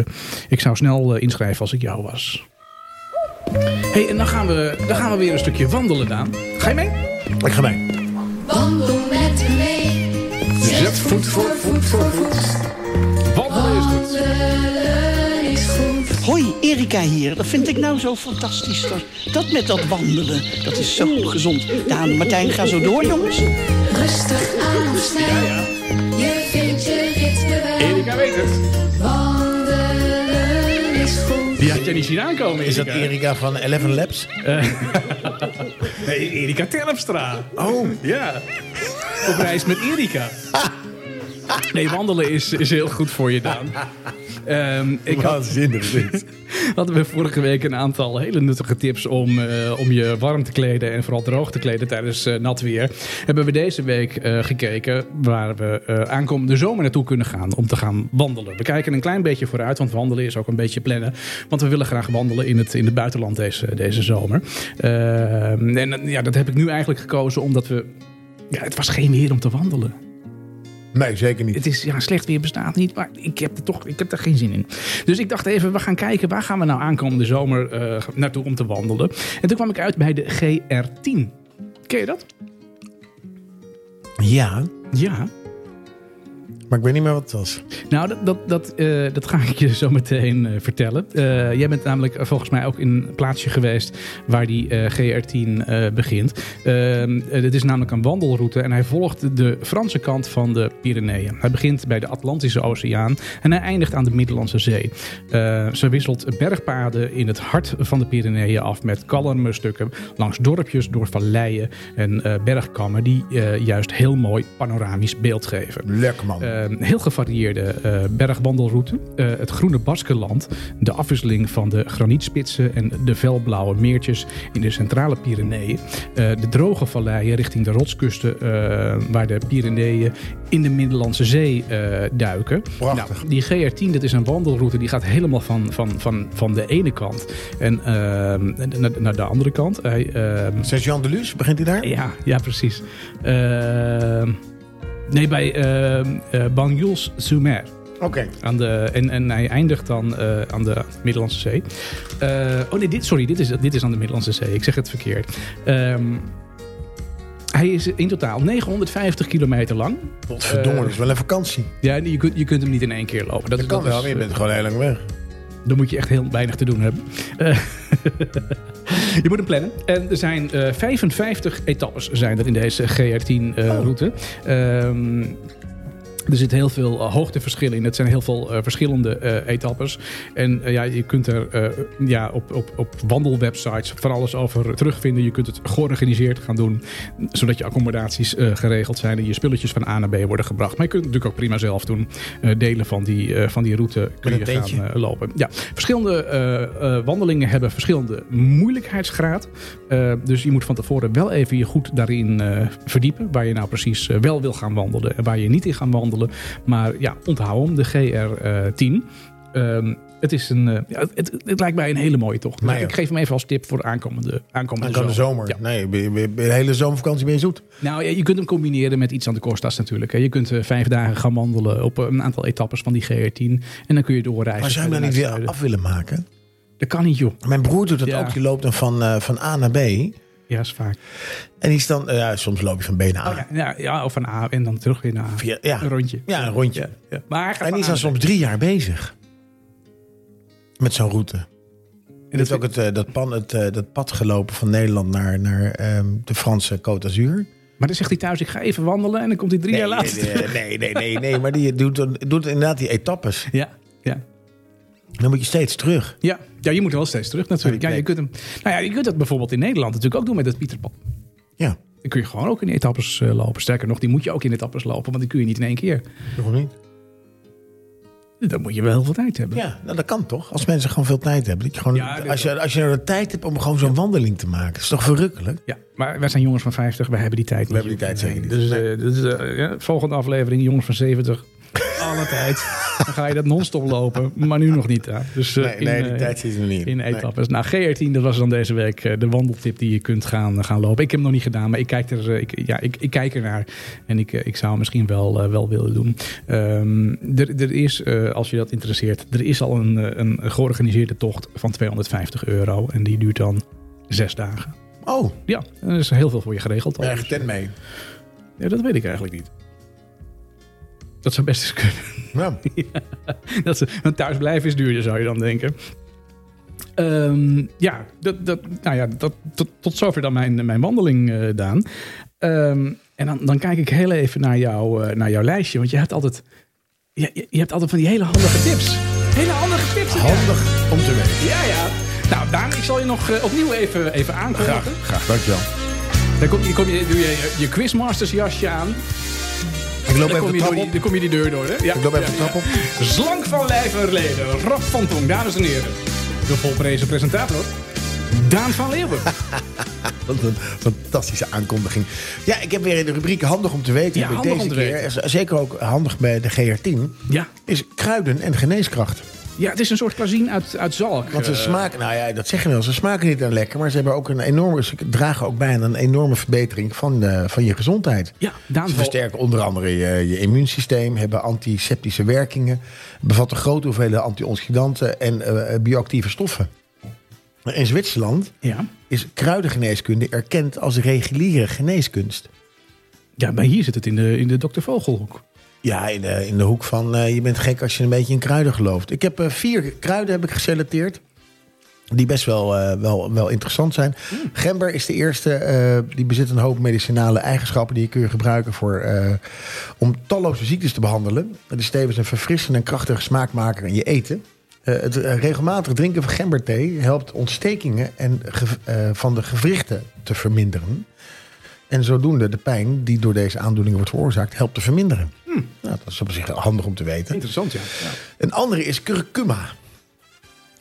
ik zou snel eh, inschrijven als ik jou was. hey, en dan gaan, we, dan gaan we weer een stukje wandelen, Daan. Ga je mee? Ik ga mee. Wandel met me mee. Zet voet voor voet voor voet. Wandelen is goed. Erika hier. Dat vind ik nou zo fantastisch. Dat met dat wandelen, dat is zo gezond. Daan en Martijn, ga zo door, jongens. Rustig aan of snel. Je vindt je ritme wel. Erika weet het. Wandelen is goed. Die had jij niet zien aankomen, Is dat Erika. Van Eleven Labs? Nee, Erika Terpstra. Oh, Ja. Op reis met Erika. Nee, wandelen is, is heel goed voor je, Daan. Ehm, ik had, waanzinnig dit. Hadden we vorige week een aantal hele nuttige tips om, eh, om je warm te kleden en vooral droog te kleden tijdens eh, nat weer. Hebben we deze week eh, gekeken waar we aankomende zomer naartoe kunnen gaan om te gaan wandelen. We kijken een klein beetje vooruit, want wandelen is ook een beetje plannen. Want we willen graag wandelen in het, in het buitenland deze, deze zomer. En ja, dat heb ik nu eigenlijk gekozen omdat we. Ja, het was geen weer om te wandelen. Nee, zeker niet. Het is ja, slecht weer bestaat niet, maar ik heb er toch ik heb er geen zin in. Dus ik dacht even, we gaan kijken waar gaan we nou aankomende zomer eh, naartoe om te wandelen. En toen kwam ik uit bij de GR10. Ken je dat? Ja, Ja. Maar ik weet niet meer wat het was. Nou, dat, dat, dat, eh, dat ga ik je zo meteen eh, vertellen. Eh, jij bent namelijk volgens mij ook in een plaatsje geweest waar die eh, GR10 eh, begint. Ehm, eh, dit is namelijk een wandelroute en hij volgt de Franse kant van de Pyreneeën. Hij begint bij de Atlantische Oceaan en hij eindigt aan de Middellandse Zee. Ze wisselt bergpaden in het hart van de Pyreneeën af met kalme stukken langs dorpjes, door valleien en bergkammen die juist heel mooi panoramisch beeld geven. Lekker man. Eh, heel gevarieerde eh, bergwandelroute. Eh, het groene Baskenland. De afwisseling van de granietspitsen en de felblauwe meertjes in de centrale Pyreneeën. Eh, de droge valleien richting de rotskusten waar de Pyreneeën in de Middellandse Zee duiken. Prachtig. Nou, die GR10 dat is een wandelroute die gaat helemaal van, van, van, van de ene kant en, naar, naar de andere kant. Hij, eh, Saint-Jean de Luz, begint hij daar? ja, ja, precies. Ehm, Nee, bij uh, uh. Oké. Aan de, en, en hij eindigt dan eh, aan de Middellandse Zee. Eh, oh nee, dit, sorry, dit is, dit is aan de Middellandse Zee. Ik zeg het verkeerd. Ehm, hij is in totaal 950 kilometer lang. Godverdomme, Eh, dat is wel een vakantie. Ja, je kunt, je kunt hem niet in één keer lopen. Dat, Dat kan wel, je bent gewoon heel lang weg. Dan moet je echt heel weinig te doen hebben. Eh, je moet hem plannen. En er zijn eh, 55 etappes zijn er in deze Oh. GR10-route. Er zit heel veel eh, hoogteverschillen in. Het zijn heel veel eh, verschillende eh, etappes. En ja, je kunt er ja, op, op, op wandelwebsites van alles over terugvinden. Je kunt het georganiseerd gaan doen. Zodat je accommodaties geregeld zijn. En je spulletjes van A naar B worden gebracht. Maar je kunt het natuurlijk ook prima zelf doen. Delen van die, van die route kun je gaan lopen. Ja, verschillende wandelingen hebben verschillende moeilijkheidsgraad. Dus je moet van tevoren wel even je goed daarin verdiepen. Waar je nou precies wel wil gaan wandelen en waar je niet in gaat wandelen. Maar ja, onthoud hem, de GR10. Ehm, het, is een, eh, ja, het, het lijkt mij een hele mooie tocht. Maar ja. Ik geef hem even als tip voor de aankomende, aankomende zomer. Ja. Nee, je de hele zomervakantie ben je zoet. Nou je kunt hem combineren met iets aan de Costas natuurlijk. hè. Je kunt eh, vijf dagen gaan wandelen op een aantal etappes van die GR10. En dan kun je doorreizen. Maar zou je hem dan niet weer af willen maken? Dat kan niet, joh. Mijn broer doet dat ook. Die loopt dan van, eh, van A naar B. Ja, is vaak. En die is dan, eh, ja, soms loop je van B naar A. Oh, ja, ja, of van A en dan terug weer naar A. Via- ja. Een rondje. Ja, een rondje. Ja. Maar En die is dan soms drie jaar bezig. Met zo'n route. En dat ook het, eh, dat, pan, het, eh, dat pad gelopen van Nederland naar, naar ehm, de Franse Côte d'Azur. Maar dan zegt hij thuis, ik ga even wandelen. En dan komt hij drie jaar later. nee, nee, nee, nee, nee, maar die doet, doet inderdaad die etappes. Ja, ja. Dan moet je steeds terug. Ja. Ja, je moet wel steeds terug natuurlijk. Ja, je, kunt hem, nou ja, je kunt dat bijvoorbeeld in Nederland natuurlijk ook doen met het Pieterpad. Ja, Dan kun je gewoon ook in etappes eh, lopen. Sterker nog, die moet je ook in etappes lopen. Want die kun je niet in één keer. nog niet. Dan moet je wel heel veel tijd hebben. Ja, nou, dat kan toch? Als mensen gewoon veel tijd hebben. Dat je gewoon, Ja, als, je, als je nou de tijd hebt om gewoon zo'n wandeling te maken. Dat is toch verrukkelijk? Ja, maar wij zijn jongens van 50, wij hebben die tijd niet. hebben die tijd zeker niet. Dus, eh, dus eh, ja, volgende aflevering, jongens van 70. Alle tijd. Dan ga je dat non-stop lopen, maar nu nog niet. Hè. Dus, eh, Nee, in, nee, die eh, tijd zit er nog niet in. Nee. etappes. Nou, GR10, dat was dan deze week eh, de wandeltip die je kunt gaan, gaan lopen. Ik heb hem nog niet gedaan, maar ik kijk er, ik, ja, ik, ik kijk ernaar. En ik, ik zou hem misschien wel, wel willen doen. Ehm, er, er is, als je dat interesseert, er is al een, een georganiseerde tocht van 250 euro. En die duurt dan zes dagen. Oh, Ja, er is heel veel voor je geregeld. al. erg tent mee. Ja, dat weet ik eigenlijk niet. Dat zou best eens kunnen. Ja. dat ze, want thuisblijven is duurder, zou je dan denken. Ehm, ja, dat, dat, nou ja dat, tot, tot zover dan mijn, mijn wandeling, eh, Daan. Ehm, en dan, dan kijk ik heel even naar, jou, eh, naar jouw lijstje. Want je hebt altijd, je, je- hebt altijd van die hele handige tips. Hele handige tips. Handig om te weten. Ja, ja. Nou, Daan, ik zal je nog eh, opnieuw even, even aankondigen. Graag, graag, dankjewel. Dan kom je, kom je, doe je, je Quizmasters jasje aan. Ik loop Dan even de trap op. dan kom je die deur door, hè? Ja. Ik loop even de trap op. Slank van lijf en leden, Rob van Tong, dames en heren. De volprezen presentator, Daan van Leeuwen. Wat een fantastische aankondiging. Ja, ik heb weer in de rubriek Handig om te weten. Ja, handig deze om te keer, weten. Zeker ook handig bij de GR10. Ja. Is kruiden en geneeskracht. Ja, het is een soort klazien uit, uit Zalk. Want ze Eh, smaken, nou ja, dat zeggen we wel. Ze smaken niet aan lekker. Maar ze hebben ook een enorme, ze dragen ook bij aan een enorme verbetering van, de, van je gezondheid. ja, Daan Ze versterken onder andere je, je immuunsysteem, hebben antiseptische werkingen, bevatten grote hoeveelheden antioxidanten en eh, bioactieve stoffen. In Zwitserland Ja. is kruidengeneeskunde erkend als reguliere geneeskunst. ja, maar hier zit het in de, in de Dr. Vogelhoek. Ja, in de, in de hoek van eh, je bent gek als je een beetje in kruiden gelooft. Ik heb eh, vier kruiden heb ik geselecteerd. Die best wel, eh, wel, wel interessant zijn. Gember is de eerste. die bezit een hoop medicinale eigenschappen. Die kun je gebruiken voor, om talloze ziektes te behandelen. Het is tevens een verfrissende en krachtige smaakmaker in je eten. Het regelmatig drinken van gemberthee helpt ontstekingen en van de gewrichten te verminderen. En zodoende de pijn die door deze aandoeningen wordt veroorzaakt, helpt te verminderen. Nou, dat is op zich handig om te weten. Interessant, ja. ja. Een andere is curcuma.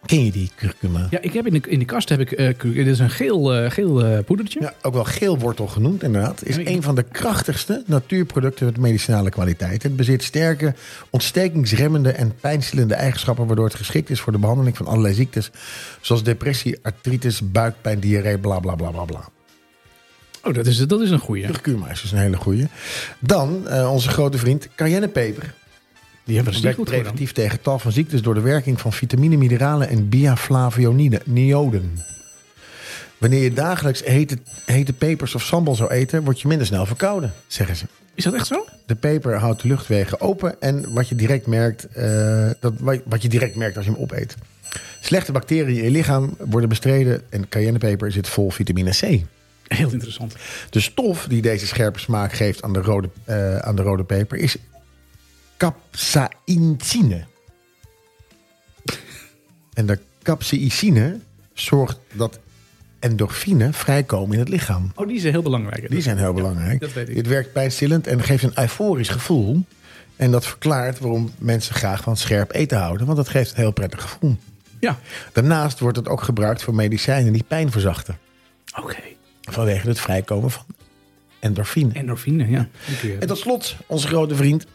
Ken je die curcuma? Ja, ik heb in de, in de kast heb ik, eh, cu- dit is een geel, eh, geel eh, poedertje. Ja, ook wel geelwortel genoemd, inderdaad. Is Ja, ik- een van de krachtigste natuurproducten met medicinale kwaliteit. Het bezit sterke, ontstekingsremmende en pijnstillende eigenschappen, waardoor het geschikt is voor de behandeling van allerlei ziektes, zoals depressie, artritis, buikpijn, diarree, bla bla bla bla bla. Oh, dat is, dat is een goeie. Kurkuma is een hele goeie. Dan eh, onze grote vriend cayennepeper. Die hebben werkt goed preventief tegen tal van ziektes door de werking van vitamine, mineralen en biaflavoniden, nioden. Wanneer je dagelijks hete, hete pepers of sambal zou eten, word je minder snel verkouden, zeggen ze. Is dat echt zo? De peper houdt de luchtwegen open en wat je direct merkt, eh, dat, wat wat je direct merkt als je hem opeet. Slechte bacteriën in je lichaam worden bestreden en cayennepeper zit vol vitamine C. Heel interessant. De stof die deze scherpe smaak geeft aan de rode, eh, aan de rode peper is capsaicine. En de capsaicine zorgt dat endorfine vrijkomen in het lichaam. Oh, die is heel belangrijk. Die zijn heel belangrijk. dat weet ik. Dit werkt pijnstillend en geeft een euforisch gevoel. En dat verklaart waarom mensen graag van scherp eten houden. Want dat geeft een heel prettig gevoel. Ja. Daarnaast wordt het ook gebruikt voor medicijnen die pijn verzachten. Oké. Vanwege het vrijkomen van endorfine. Endorfine, ja. En tot slot, onze grote vriend,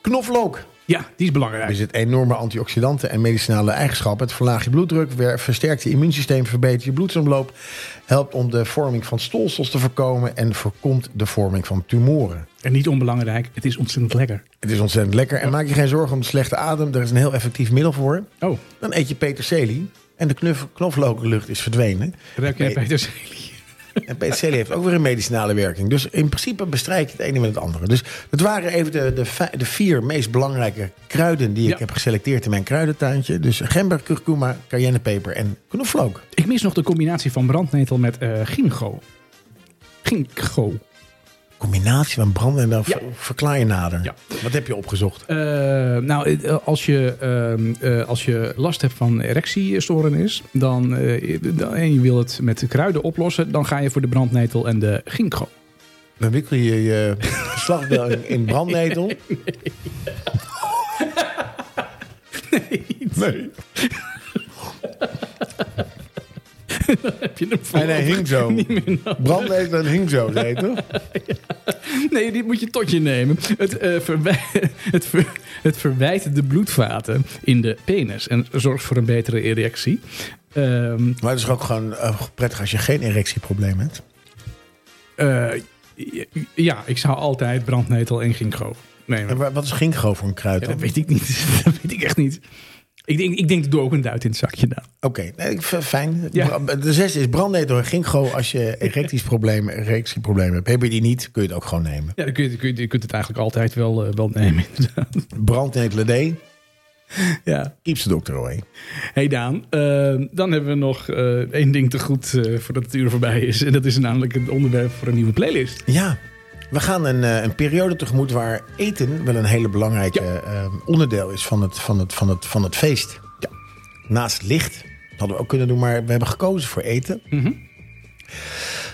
knoflook. Ja, die is Er belangrijk. zit enorme antioxidanten en medicinale eigenschappen. Het verlaagt je bloeddruk, versterkt je immuunsysteem, verbetert je bloedsomloop, helpt om de vorming van stolsels te voorkomen en voorkomt de vorming van tumoren. En niet onbelangrijk, het is ontzettend lekker. Het is ontzettend lekker. En maak je geen zorgen om de slechte adem. Er is een heel effectief middel voor. Oh, Dan eet je peterselie en de knuf- knoflooklucht is verdwenen. ruik jij peterselie? En peterselie heeft ook weer een medicinale werking. Dus in principe bestrijk je het ene met het andere. Dus dat waren even de, de, de vier meest belangrijke kruiden die ik Ja. heb geselecteerd in mijn kruidentuintje. Dus gember, kurkuma, cayennepeper en knoflook. Ik mis nog de combinatie van brandnetel met eh ginkgo. Ginkgo. Combinatie van branden en dan Ja. ver- verklaar je nader. Ja. Wat heb je opgezocht? Eh, nou, eh, als je, ehm, eh, als je last hebt van erectiestoornis dan, dan, en je wil het met kruiden oplossen, dan ga je voor de brandnetel en de ginkgo. Dan wikkel je je geslachtsdeel in- in brandnetel. Nee. Heb je hem En hij hing zo. Brandnetel en hing zo, zei je toch? Nee, dit moet je tot je nemen. Het, verwij- het, ver- het verwijt de bloedvaten in de penis en zorgt voor een betere erectie. Ehm, Maar het is ook gewoon eh, prettig als je geen erectieprobleem hebt. eh, ja, ik zou altijd brandnetel en ginkgo nemen. En wa- wat is ginkgo voor een kruid Ja, dat weet ik niet. Dat weet ik echt niet. Ik denk, ik denk, doe ook een duit in het zakje dan. Oké, nee, fijn. Ja. De zesde is brandnetel en ginkgo. Als je erectiesproblemen, erectieproblemen hebt, heb je die niet, kun je het ook gewoon nemen. Ja, dan kun je, kun je, je kunt het eigenlijk altijd wel, eh, wel nemen. Brandnetel D, ja. keeps de dokter away. Hey Daan, eh, dan hebben we nog eh, één ding te goed eh, voordat het uur voorbij is. En dat is namelijk het onderwerp voor een nieuwe playlist. Ja, we gaan een, eh, een periode tegemoet waar eten wel een hele belangrijke eh, onderdeel is van het, van het, van het, van het feest. Ja. Naast licht, dat hadden we ook kunnen doen, maar we hebben gekozen voor eten.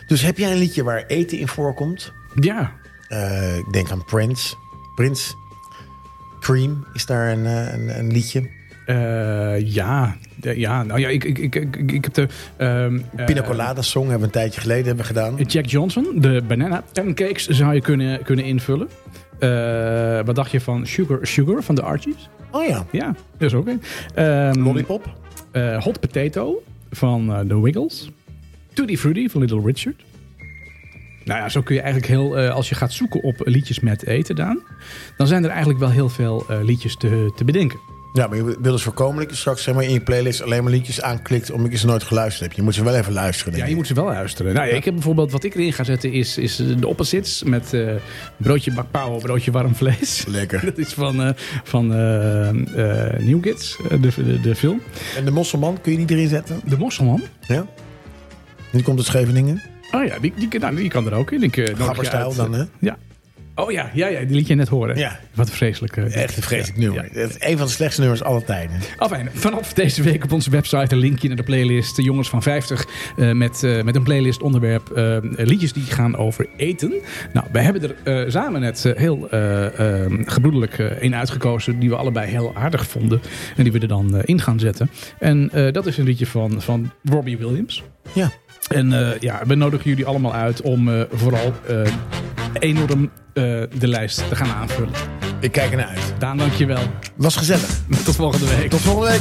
Dus heb jij een liedje waar eten in voorkomt? Ja, Eh, ik denk aan Prince. Prince. Cream is daar een, een, een liedje. Ja. Ja, nou ja, ik, ik, ik, ik, ik heb de... ehm, eh, Pina Colada Song hebben we een tijdje geleden hebben gedaan. Jack Johnson, de Banana Pancakes zou je kunnen, kunnen invullen. Eh, wat dacht je van Sugar Sugar van de Archies? Oh ja, Ja, dat is ook een. Ehm, Lollipop. eh, Hot Potato van The Wiggles. Tutti Frutti van Little Richard. Nou ja, zo kun je eigenlijk heel... als je gaat zoeken op liedjes met eten, Daan... dan zijn er eigenlijk wel heel veel liedjes te, te bedenken. Ja, maar je wil dus voorkomen dat je straks zeg maar, in je playlist alleen maar liedjes aanklikt omdat je ze nooit geluisterd hebt. Je moet ze wel even luisteren. Ja, je moet ze wel luisteren. Nou ja, ik heb bijvoorbeeld... Wat ik erin ga zetten is, is de opposites... met eh, broodje bakpauw, broodje warm vlees. Lekker. Dat is van, eh van eh New Kids, de, de, de film. En de Mosselman, kun je die erin zetten? De Mosselman. Ja. Die komt uit Scheveningen. Oh ja, die, die, nou, die kan er ook in. Ik, dan, hè? Ja. Oh ja, ja, ja, die liet je net horen. Ja. Wat een vreselijke. Echt een vreselijk Ja, nummer. ja. Een van de slechtste nummers aller tijden. Afijn, vanaf deze week op onze website een linkje naar de playlist de Jongens van 50. eh, met, eh, met een playlist onderwerp liedjes die gaan over eten. Nou, wij hebben er samen net heel eh, eh, gebroedelijk een uitgekozen die we allebei heel aardig vonden. En die we er dan in gaan zetten. En dat is een liedje van, van Robbie Williams. Ja. En ja, we nodigen jullie allemaal uit om vooral enorm eh, de lijst te gaan aanvullen. Ik kijk ernaar uit. Daan, dankjewel. Was gezellig. Tot volgende week. Tot volgende week.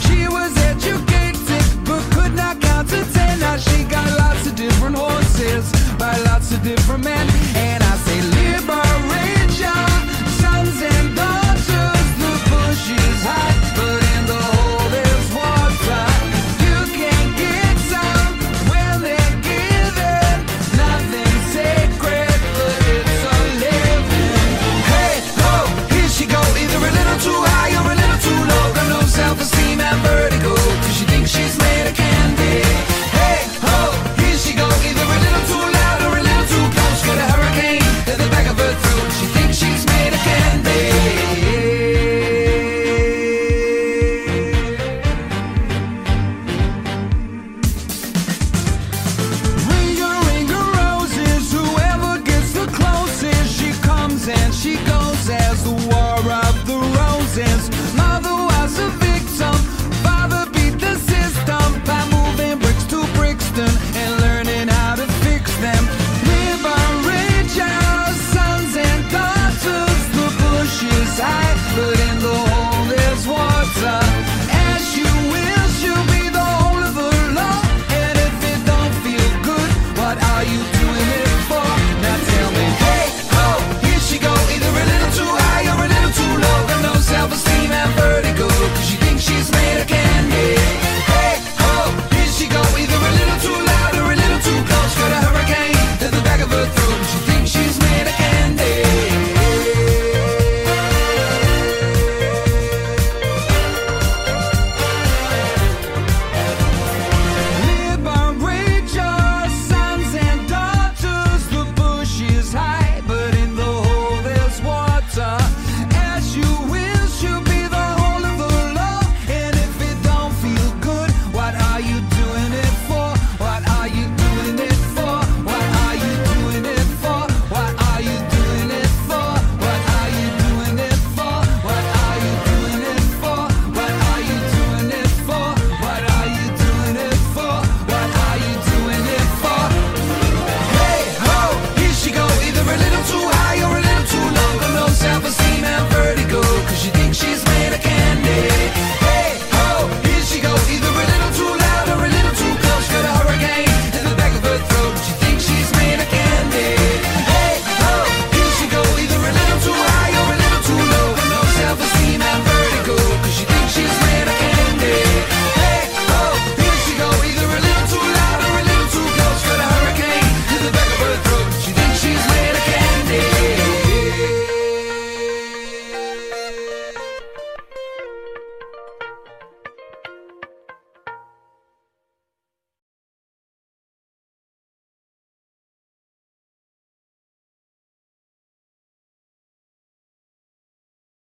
She was educated but could not lots of different by lots of different men.